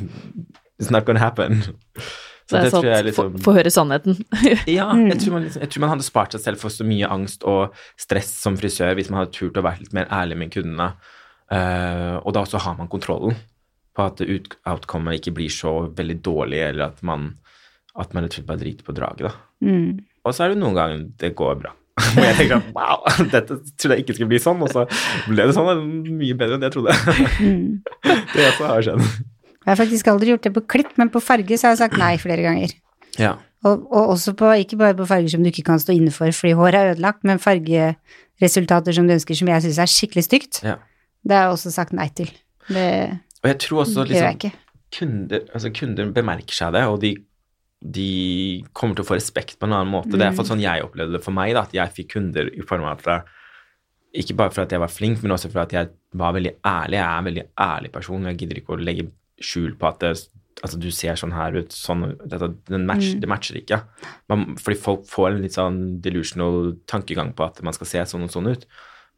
It's not gonna happen. Så det er sant. liksom- Få få høre sannheten. *laughs* ja, jeg tror, man liksom, jeg tror man hadde spart seg selv for så mye angst og stress som frisør hvis man hadde turt å være litt mer ærlig med kundene. Uh, og da også har man kontrollen på at ut, outcomet ikke blir så veldig dårlig, eller at man, at man rett og slett bare driter på draget. da. Mm. Og så er det noen ganger det går bra. *laughs* Og jeg tenker at wow, *laughs* dette trodde jeg ikke skulle bli sånn, og så ble det sånn. er Mye bedre enn jeg trodde. Mm. *laughs* Det også har skjedd. Jeg har faktisk aldri gjort det på klipp, men på farge så har jeg sagt nei flere ganger. Ja. Og, og også på, ikke bare på farger som du ikke kan stå inne for fordi håret er ødelagt, men fargeresultater som du ønsker som jeg syns er skikkelig stygt. Ja. Det har jeg også sagt nei til. Det Og jeg tror også liksom, kunder, altså kunder bemerker seg det, og de, de kommer til å få respekt på en annen måte. Det er i sånn jeg opplevde det for meg, da, at jeg fikk kunder i form av at ikke bare for at jeg var flink, men også for at jeg var veldig ærlig. Jeg er en veldig ærlig person, jeg gidder ikke å legge skjul på at det, altså, du ser sånn her ut, sånn dette, den match, Det matcher ikke. Man, fordi folk får en litt sånn delusional tankegang på at man skal se sånn og sånn ut.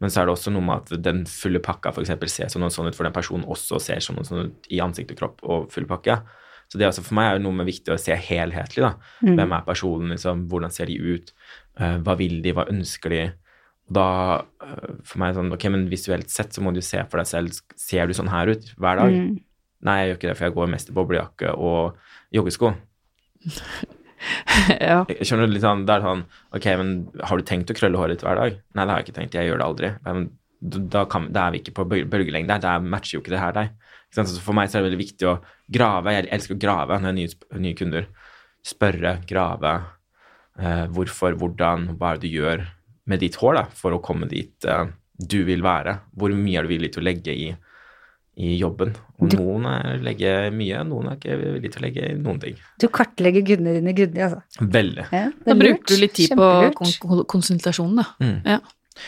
Men så er det også noe med at den fulle pakka f.eks. ser sånn og sånn ut, for den personen også ser sånn og sånn ut i ansikt og kropp og full pakke. Så det er også for meg er det noe med viktig å se helhetlig. da. Hvem er personen? liksom, Hvordan ser de ut? uh, hva vil de? Hva ønsker de? Da, eh, for meg sånn, ok, men Visuelt sett så må du se for deg selv. Ser du sånn her ut hver dag? Mm. Nei, jeg gjør ikke det, for jeg går mest i boblejakke og joggesko. *laughs* ja. Skjønner du, litt sånn, det er sånn, ok, men har du tenkt å krølle håret ditt hver dag? Nei, det har jeg ikke tenkt, jeg gjør det aldri. Nei, Men da, kan, da er vi ikke på bøl- bølgelengde, da matcher jo ikke det her deg. Ikke sant? Så for meg så er det veldig viktig å grave, jeg elsker å grave når jeg har nye, nye kunder. Spørre, grave, eh, hvorfor, hvordan, hva er det du gjør med ditt hår da, for å komme dit eh, du vil være? Hvor mye er du villig til å legge i, i jobben? Og Du- noen er legger mye, noen er ikke villig til å legge i noen ting. Du kartlegger kundene dine grundig, altså. Veldig. Ja, Da er bruker du litt tid på kon konsultasjonen, da. Mm. Ja.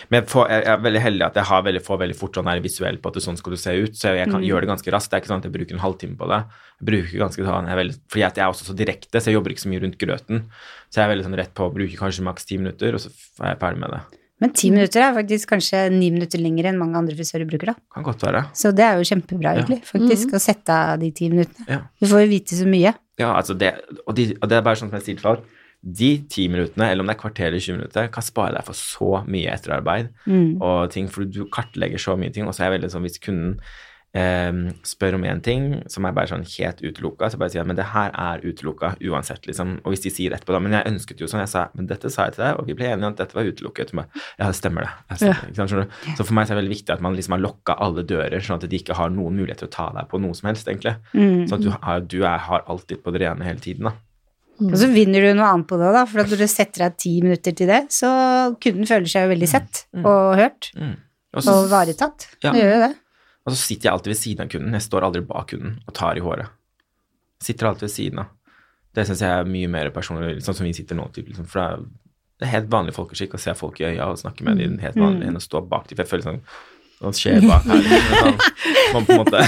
Men jeg, jeg er veldig heldig at jeg har veldig, får veldig fort sånn her visuell på at det, sånn skal du se ut, så jeg Mm. gjøre det ganske raskt. Det er ikke sånn at jeg bruker en halvtime på det. Jeg bruker ganske sånn, jeg er veldig, fordi at jeg er også så direkte, så jeg jobber ikke så mye rundt grøten. Så jeg er veldig sånn rett på å bruke kanskje maks ti minutter, og så er jeg ferdig med det. Men ti minutter er faktisk kanskje ni minutter lenger enn mange andre frisører bruker, da. Kan godt være. Så det er jo kjempebra, Ja. egentlig, faktisk, å sette av de ti minuttene. Ja. Du får jo vite så mye. Ja, altså det, og, de, og det er bare sånn som jeg sier til folk, de ti minuttene, eller om det er kvarter eller 20 minutter, kan spare deg for så mye etterarbeid Mm. og ting, for du kartlegger så mye ting, og så er jeg veldig sånn, hvis kunden eh, spør om en ting som er bare sånn helt utelukka, så bare sier jeg, men det her er utelukka uansett, liksom, og hvis de sier etterpå da, men jeg ønsket jo sånn, jeg sa, men dette sa jeg til deg, og vi ble enige om at dette var utelukket, bare, ja, det stemmer det, stemmer, sant. Så for meg så er det veldig viktig at man liksom har lokka alle dører, sånn at de ikke har noen mulighet til å ta deg på noe som helst, egentlig. Mm. Sånn at du har, du er, har alltid på det rene hele tiden, da. Og så vinner du noe annet på det, da, for når du setter av ti minutter til det, så kunden føler seg jo veldig sett og hørt Mm. Og så- og varetatt. Ja. Det gjør jo det. Og så sitter jeg alltid ved siden av kunden. Jeg står aldri bak kunden og tar i håret. Sitter alltid ved siden av. Det syns jeg er mye mer personlig, sånn som vi sitter nå. Typ, liksom, for det er- det er helt vanlig folkeskikk å se folk i øya og snakke med dem helt vanlig enn å stå bak dem. For jeg føler sånn Hva skjer bak her? *laughs* Liksom, sånn, på en måte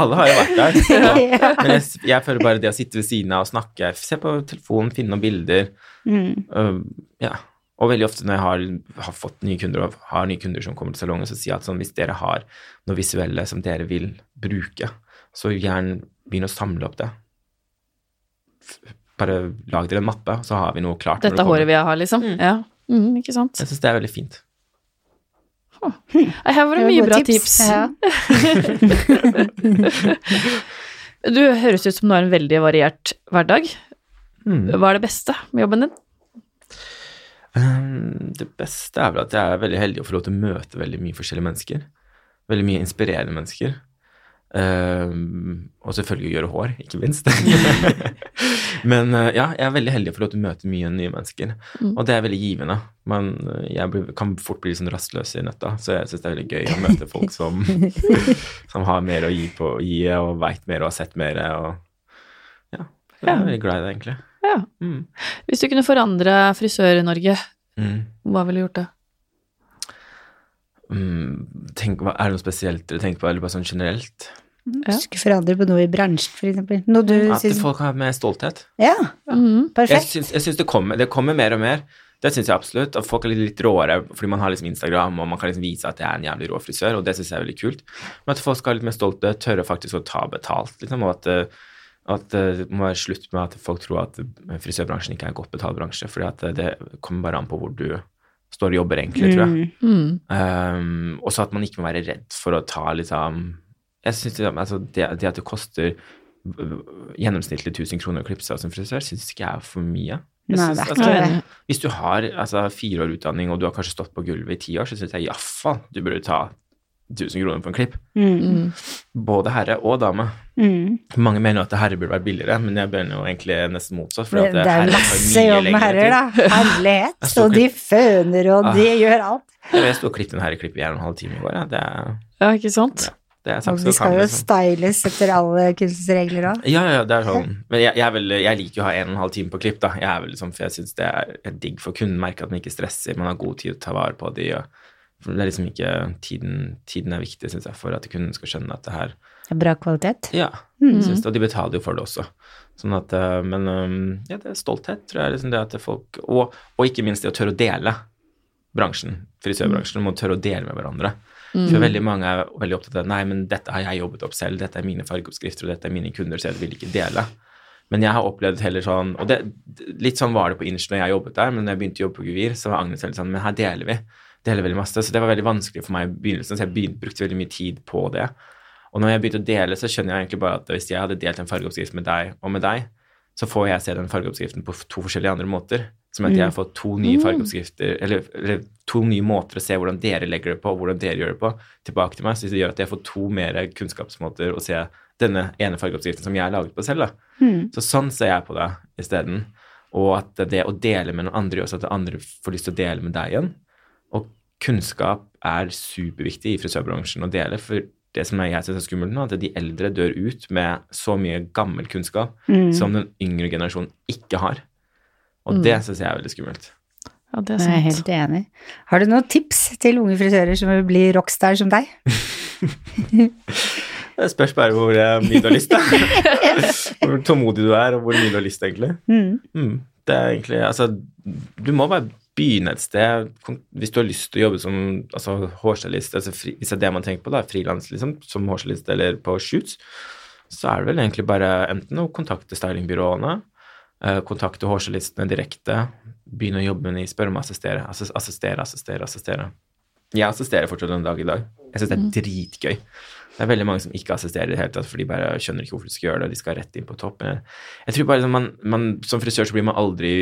Alle har jo vært der. *laughs* Og, men jeg, jeg føler bare det å sitte ved siden av og snakke, se på telefonen, finne noen bilder Mm. uh, Ja. Og veldig ofte når jeg har, har fått nye kunder og har nye kunder som kommer til salongen, så sier jeg at sånn, hvis dere har noe visuelle som dere vil bruke, så gjerne begynn å samle opp det. Bare lag dere en mappe, så har vi noe klart. Dette håret vil jeg ha, liksom. Ja. Mm, ikke sant. Jeg syns det er veldig fint. Nei, Her var det Det var mye bra tips. Ja. *laughs* Du høres ut som du har en veldig variert hverdag. Mm. Hva er det beste med jobben din? Um, Det beste er vel at jeg er veldig heldig å få lov til å møte veldig mye forskjellige mennesker. Veldig mye inspirerende mennesker. Um, og selvfølgelig gjøre hår, ikke minst. *laughs* Men uh, ja, jeg er veldig heldig lov til å møte mye nye mennesker. Mm. Og det er veldig givende. Men uh, jeg blir, kan fort bli sånn rastløs i nøtta, så jeg syns det er veldig gøy å møte folk som, *laughs* som har mer å gi, på, gi og veit mer og har sett mer. Og ja, jeg er veldig glad i det, egentlig. Ja. Mm. Hvis du kunne forandre Frisør-Norge, Mm. hva ville du gjort da? Mm, tenk, er det noe spesielt dere tenker på, eller bare sånn generelt? Ja. Du skulle forandre på noe i bransjen, for eksempel. Noe du At syns folk har mer stolthet. Ja, mm. Perfekt. jeg syns det, kommer, det kommer mer og mer. Det syns jeg absolutt. At folk er litt, litt råere fordi man har liksom Instagram og man kan liksom vise at jeg er en jævlig rå frisør, og det syns jeg er veldig kult. Men at folk skal ha litt mer stolthet, tørre faktisk å ta betalt, liksom, og at, eh, at eh, det må være slutt med at folk tror at eh, frisørbransjen ikke er en godt betalt bransje, fordi at det kommer bare an på hvor du står og jobber, egentlig, tror jeg. Mm. Mm. Um, og så at man ikke må være redd for å ta liksom Jeg synes det, altså det, det at det koster gjennomsnittlig 1000 kroner å klippe seg som frisør, syns ikke jeg er for mye. Jeg Nei, synes, det er altså, ikke det. hvis du har altså, fire år utdanning, og du har kanskje stått på gulvet i ti år, så syns jeg iallfall du burde ta 1000 kroner på en klipp. Mm. Både herre og dame. Mm. Mange mener jo at herre burde vært billigere, men jeg mener jo egentlig nesten motsatt. For Det, at det er masse jobb med herrer, da. Herlighet. Så de føner, og de Ah. gjør alt. Jeg sto og klippet en herreklipp i en og en halv time i går. Ja. Det, er- Ja, ikke sant? Det er Og vi skal jo liksom. styles etter alle kunstens regler òg. Ja, ja, det er sånn. Men jeg, jeg, vel, jeg liker jo å ha en og en halv time på klipp, da. Jeg er vel liksom, for jeg syns det er digg for kunden. Merker at man ikke stresser, man har god tid til å ta vare på de. Og, det er liksom ikke Tiden, tiden er viktig, syns jeg, for at kunden skal skjønne at det her det er Bra kvalitet. Ja, Mm. synes det. Og de betaler jo for det også. Sånn at eh, Men eh, ja, det er stolthet, tror jeg. Liksom det at folk og, og ikke minst det å tørre å dele bransjen, frisørbransjen, må tørre å dele med hverandre. For veldig mange er veldig opptatt av nei, men dette har jeg jobbet opp selv, dette er mine fargeoppskrifter, og dette er mine kunder, så jeg vil ikke dele. Men jeg har opplevd heller sånn Og det, litt sånn var det på Inch når jeg jobbet der, men når jeg begynte å jobbe på Guvir, så var Agnes veldig sånn Men her deler vi. Deler veldig masse. Så det var veldig vanskelig for meg i begynnelsen, så jeg begynte, brukte veldig mye tid på det. Og når jeg begynte å dele, så skjønner jeg egentlig bare at hvis jeg hadde delt en fargeoppskrift med deg og med deg, så får jeg se den fargeoppskriften på to forskjellige andre måter. Som at jeg har fått to nye fargeoppskrifter, eller, eller to nye måter å se hvordan dere legger det på, og hvordan dere gjør det på, tilbake til meg. Så det gjør at jeg får to mer kunnskapsmåter å se denne ene fargeoppskriften som jeg har laget på selv. da. Mm. Så sånn ser jeg på det isteden. Og at det å dele med noen andre gjør også at andre får lyst til å dele med deg igjen. Og kunnskap er superviktig i frisørbransjen å dele, for det som jeg synes er skummelt nå, at de eldre dør ut med så mye gammel kunnskap Mm. som den yngre generasjonen ikke har. Og det syns jeg er veldig skummelt. Ja, det er Jeg er helt enig. Har du noen tips til unge frisører som vil bli rockstar som deg? *laughs* Det spørs bare hvor eh, mye du har lyst, da. *laughs* hvor tålmodig du er, og hvor mye du har lyst, egentlig. Mm. Mm, det er egentlig Altså, du må bare begynne et sted. Hvis du har lyst til å jobbe som altså, hårstylist, altså, fri, hvis det er det man tenker på, da, frilans, liksom, som hårstylist eller på shoots, så er det vel egentlig bare enten å kontakte stylingbyråene, kontakte hårstylistene direkte, begynne å jobbe med de, spørre om å assistere, assistere, assistere, assistere. Jeg assisterer fortsatt en dag i dag. Jeg syns det er dritgøy. Det er veldig mange som ikke assisterer i det hele tatt, for de bare skjønner ikke hvorfor de skal gjøre det, og de skal rett inn på toppen. Jeg, jeg tror bare liksom man, man, Som frisør så blir man aldri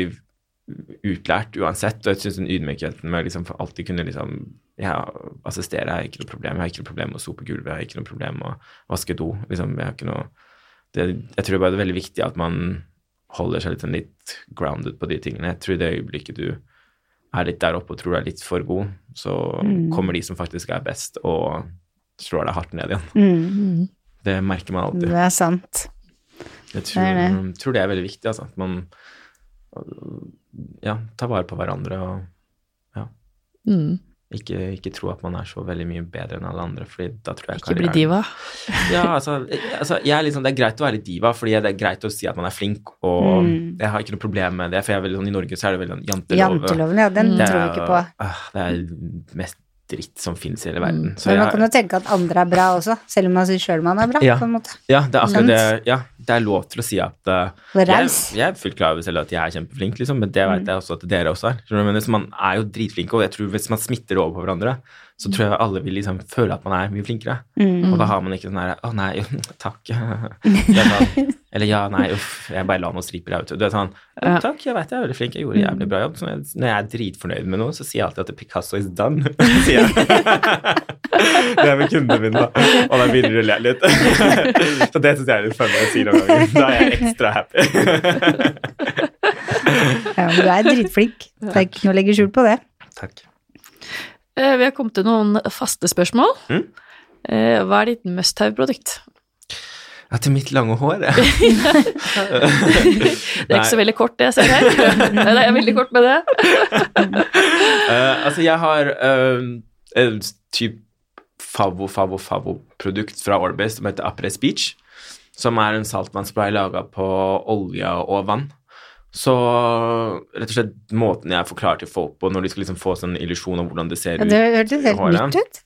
utlært uansett, og jeg syns den ydmykheten med liksom for alltid kunne liksom ja, assistere er ikke noe problem. Jeg har ikke noe problem med å sope gulvet, jeg har ikke noe problem med å vaske do. liksom, Jeg har ikke noe det, Jeg tror bare det er veldig viktig at man holder seg litt, sånn litt grounded på de tingene. Jeg tror det øyeblikket du er litt der oppe og tror du er litt for god, så kommer de som faktisk er best, og slår deg hardt ned igjen. Mm. Det merker man alltid. Det er sant. Jeg tror Det er det, tror det er veldig viktig, altså. At man ja, tar vare på hverandre og Mm. Ikke, ikke tro at man er så veldig mye bedre enn alle andre, fordi da tror jeg Ikke bli diva. *laughs* Ja, altså, altså liksom, Det er greit å være diva, fordi det er greit å si at man er flink, og Mm. jeg har ikke noe problem med det, for jeg er veldig sånn, i Norge så er det veldig sånn janteloven. Janteloven, ja, den mm. tror vi ikke på. ah, Det er mest dritt som finnes i hele verden. Så Men man kan jo tenke at andre er bra også, selv om man syns sjøl man er bra, Ja. på en måte. Ja, det er akkurat det. Ja, det er lov til å si at uh, jeg, jeg er fullt klar over selv at jeg er kjempeflink, liksom, men det vet jeg også at dere også er. Men hvis man er jo dritflinke, og jeg tror hvis man smitter over på hverandre, så tror jeg alle vil liksom føle at man er mye flinkere. Mm. Og da har man ikke sånn her Å, nei, *laughs* takk. *laughs* Er sånn, eller ja, nei, uff, jeg bare la noen striper vet du. Er sånn Å, Takk, jeg vet jeg er veldig flink, jeg gjorde en jævlig bra jobb. Jeg, når jeg er dritfornøyd med noe, så sier jeg alltid at Picasso is done. *laughs* sier jeg. det er med kundene mine, da. Og da begynner de å le litt. så det syns jeg er litt funny å si noen ganger. Da er jeg ekstra happy. Ja, men du er dritflink. Det er ikke noe å legge skjul på det. takk. Eh, Vi har kommet til noen faste spørsmål. Mm. Eh, Hva er ditt must have-produkt? Ja, til mitt lange hår. *laughs* Det er ikke så veldig kort, det jeg ser her. *laughs* Nei, det er veldig kort med det. uh, altså, jeg har uh, en type favo-favo-favo-produkt fra Orbis som heter Apres Beach, som er en saltvannsspray laga på olje og vann. Så rett og slett måten jeg forklarer til folk på når de skal liksom få sånn illusjon av hvordan det ser Ja, ut det hørtes helt nytt ut.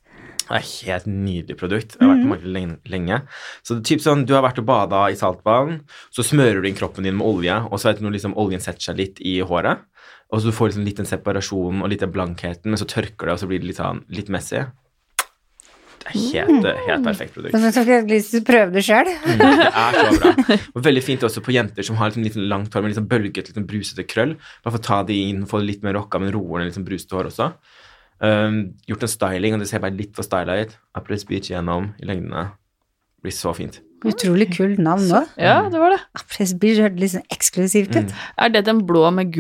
Det er et helt nydelig produkt. Jeg har vært på markedet lenge-. Så det er typ sånn, Du har vært og bada i saltvann, så smører du inn kroppen din med olje, og så vet du når liksom oljen setter seg litt i håret, og så du får liksom litt den separasjonen og litt den blankheten, men så tørker det, og så blir det litt, sånn, litt messy. Det er helt, helt perfekt produkt. Så skal jeg lyst til å prøve det sjøl. Mm, Det er så bra. Og veldig fint også på jenter som har liksom litt langt hår med litt bølgete, bølget, litt sånn brusete krøll. Bare få ta de inn, få det litt mer rocka, men roer ned litt sånn brusete hår også. Um, gjort en styling, og det ser bare litt for styla ut. Apples Beach gjennom i lengdene. Blir så fint. Utrolig kult navn òg. Ja, det var det. Apples Beach hørtes sånn eksklusivt ut. Er det den blå med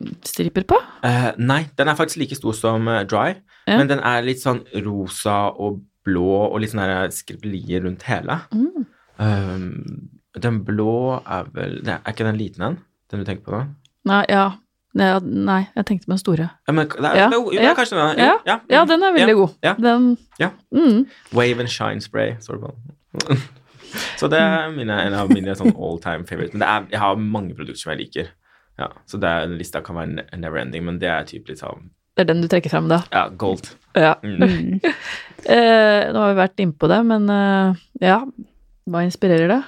gullstriper på? Uh, nei, den er faktisk like stor som eh, Dry, Ja. men den er litt sånn rosa og blå og litt sånn skriblier rundt hele. Mm. Um, den blå er vel Er ikke den liten en? Den du tenker på da? Nei, ja. Nei, jeg tenkte på den store. Ja, men, det er, Ja, jo, det ja, er kanskje den. ja, Jo, ja, Ja, den er veldig god. Ja. Den Ja. Mm. Wave and Shine Spray, står det på. så det er mine, en av mine sånn all time favorite. Men det er, jeg har mange produkter som jeg liker. Ja, så det er, lista kan være never ending, men det er typ litt sånn Det er den du trekker frem, da. Ja, gold. Ja. Mm. *laughs* Eh, nå har vi vært innpå det, men eh, ja, hva inspirerer det?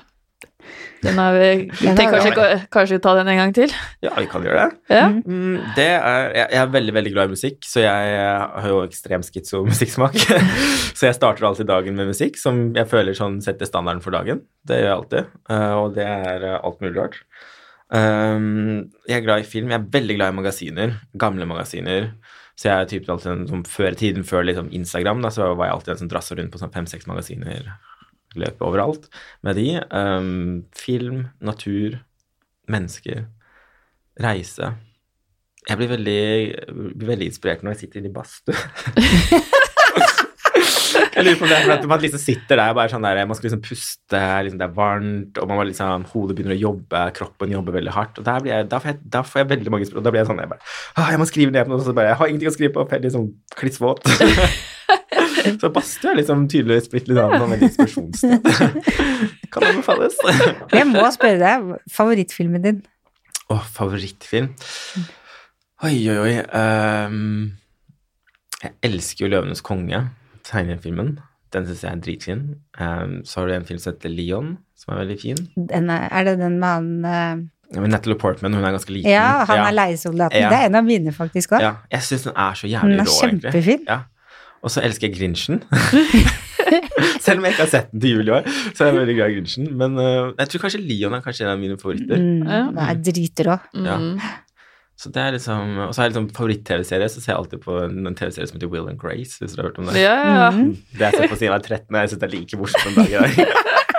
Den har vi *laughs* Tenk kanskje, kanskje ta den en gang til? Ja, vi kan gjøre det. Ja. Mm, det er, jeg, jeg er veldig veldig glad i musikk, så jeg, har jo ekstrem skitso musikksmak. *laughs* så jeg starter alltid dagen med musikk som jeg føler sånn setter standarden for dagen. Det gjør jeg alltid, eh, og det er eh, alt mulig rart. Um, jeg er glad i film. Jeg er veldig glad i magasiner. Gamle magasiner. Så jeg er typen alltid en, som før i tiden, før liksom Instagram, da, så var jeg alltid en som drassa rundt på sånn fem-seks magasiner. Løp overalt med de. Um, film, natur, mennesker, reise. Jeg blir veldig, blir veldig inspirert når jeg sitter inne i badstue. *laughs* Jeg lurer på det for at man liksom sitter der og bare sånn der, man skal liksom puste, liksom det er varmt, og man må liksom, hodet begynner å jobbe, kroppen jobber veldig hardt. og der blir jeg, da, får jeg, da får jeg veldig mange spørsmål. Da blir jeg sånn jeg bare, «Åh, jeg må skrive ned på noe, så bare, jeg har ingenting å skrive på, jeg er liksom klissvåt. *laughs* så badstue er liksom tydeligvis blitt litt annet sånn inspirasjonssted. kan anbefales. Jeg må spørre deg, favorittfilmen din? Å, favorittfilm? Oi, oi, oi. Um, jeg elsker jo 'Løvenes konge', tegnefilmen. Den syns jeg er dritfin. Um, så har du en film som heter 'Leon', som er veldig fin. Den er, er det den med han uh... Ja, Natalie Portman, hun er ganske liten. Ja, han er leiesoldaten. Ja. Det er en av mine, faktisk òg. Ja, jeg syns den er så Den jævlig er rå, egentlig. kjempefin. Ja. Og så elsker jeg Grinchen. *laughs* Selv om jeg ikke har sett den til jul i år, så er jeg veldig glad i Grinchen. Men uh, jeg tror kanskje Leon er kanskje en av mine favoritter. Mm, Ja. den er dritrå. Ja. Så det er liksom, Og så har jeg liksom favoritt-TV-serie, så ser jeg alltid på en, TV-serie som heter Will and Grace, hvis du har hørt om det. Ja, ja. Mm. Det jeg ser på siden av 13, og jeg syns det er like morsomt en dag i dag.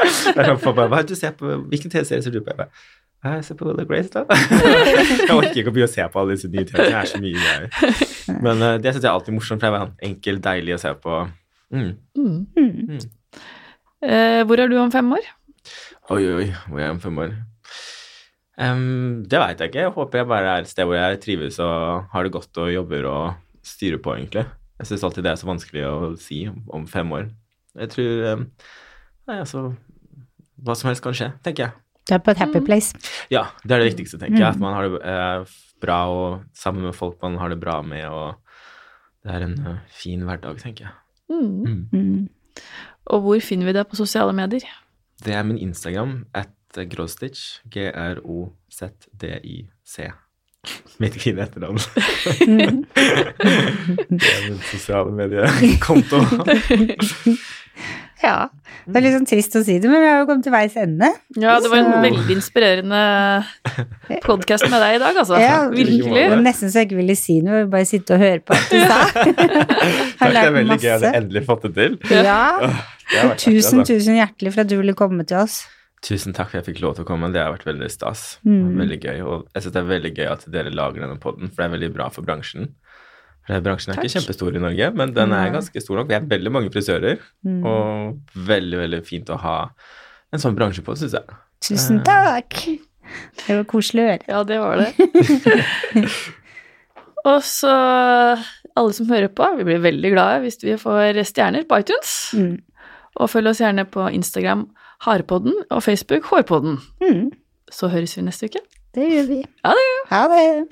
Er Hva er det du ser på, Hvilken TV-serie ser du på? Jeg bare, «Ja, jeg ser på Will and Grace, da. *laughs* jeg orker ikke å begynne å se på alle disse nye TV-seriene, det er så mye greier. Men uh, det syns jeg er alltid morsomt, for det er enkelt, deilig å se på. Mm. Mm. Eh, hvor er du om fem år? Oi, oi, oi, hvor er jeg om fem år? Em, det veit jeg ikke. Jeg håper jeg bare er et sted hvor jeg trives og har det godt og jobber og styrer på, egentlig. Jeg syns alltid det er så vanskelig å si om, fem år. Jeg tror um, Nei, altså Hva som helst kan skje, tenker jeg. Du er på et happy place. Ja, det er det viktigste, tenker jeg. At man har det eh, bra og sammen med folk man har det bra med, og det er en uh, fin hverdag, tenker jeg. Mm. Mm. Mm. Og hvor finner vi deg på sosiale medier? Det er min Instagram, at grostitch, G-R-O-Z-D-I-C. Mitt fine etternavn. Mm. *laughs* det er min sosiale mediekonto. Ja. Det er litt sånn trist å si det, men vi har jo kommet til veis ende. Ja, det var en Så- veldig inspirerende podkast med deg i dag, altså. Ja, Virkelig. Det var nesten så jeg ikke ville si noe, bare sitte og høre på alt du sa. *laughs* Takk, det er veldig gøy at jeg endelig fått det til. Ja. ja det Tusen, altså. tusen hjertelig for at du ville komme til oss. Tusen takk for at jeg fikk lov til å komme. Det har vært veldig stas. Mm. Veldig gøy. Og jeg syns det er veldig gøy at dere lager denne podden, for det er veldig bra for bransjen. For Bransjen er ikke kjempestor i Norge, men den er ganske stor nok. Vi er veldig mange frisører, Mm. og veldig, veldig fint å ha en sånn bransje på, syns jeg. Tusen takk. Det var koselig å høre. Ja, det var det. *laughs* Og så alle som hører på, vi blir veldig glade hvis vi får stjerner på iTunes. Mm. Og følg oss gjerne på Instagram Harpodden og Facebook Hårpodden. Mm. Så høres vi neste uke. Det gjør vi. Ha det! Ha det.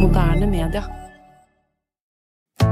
Moderne media.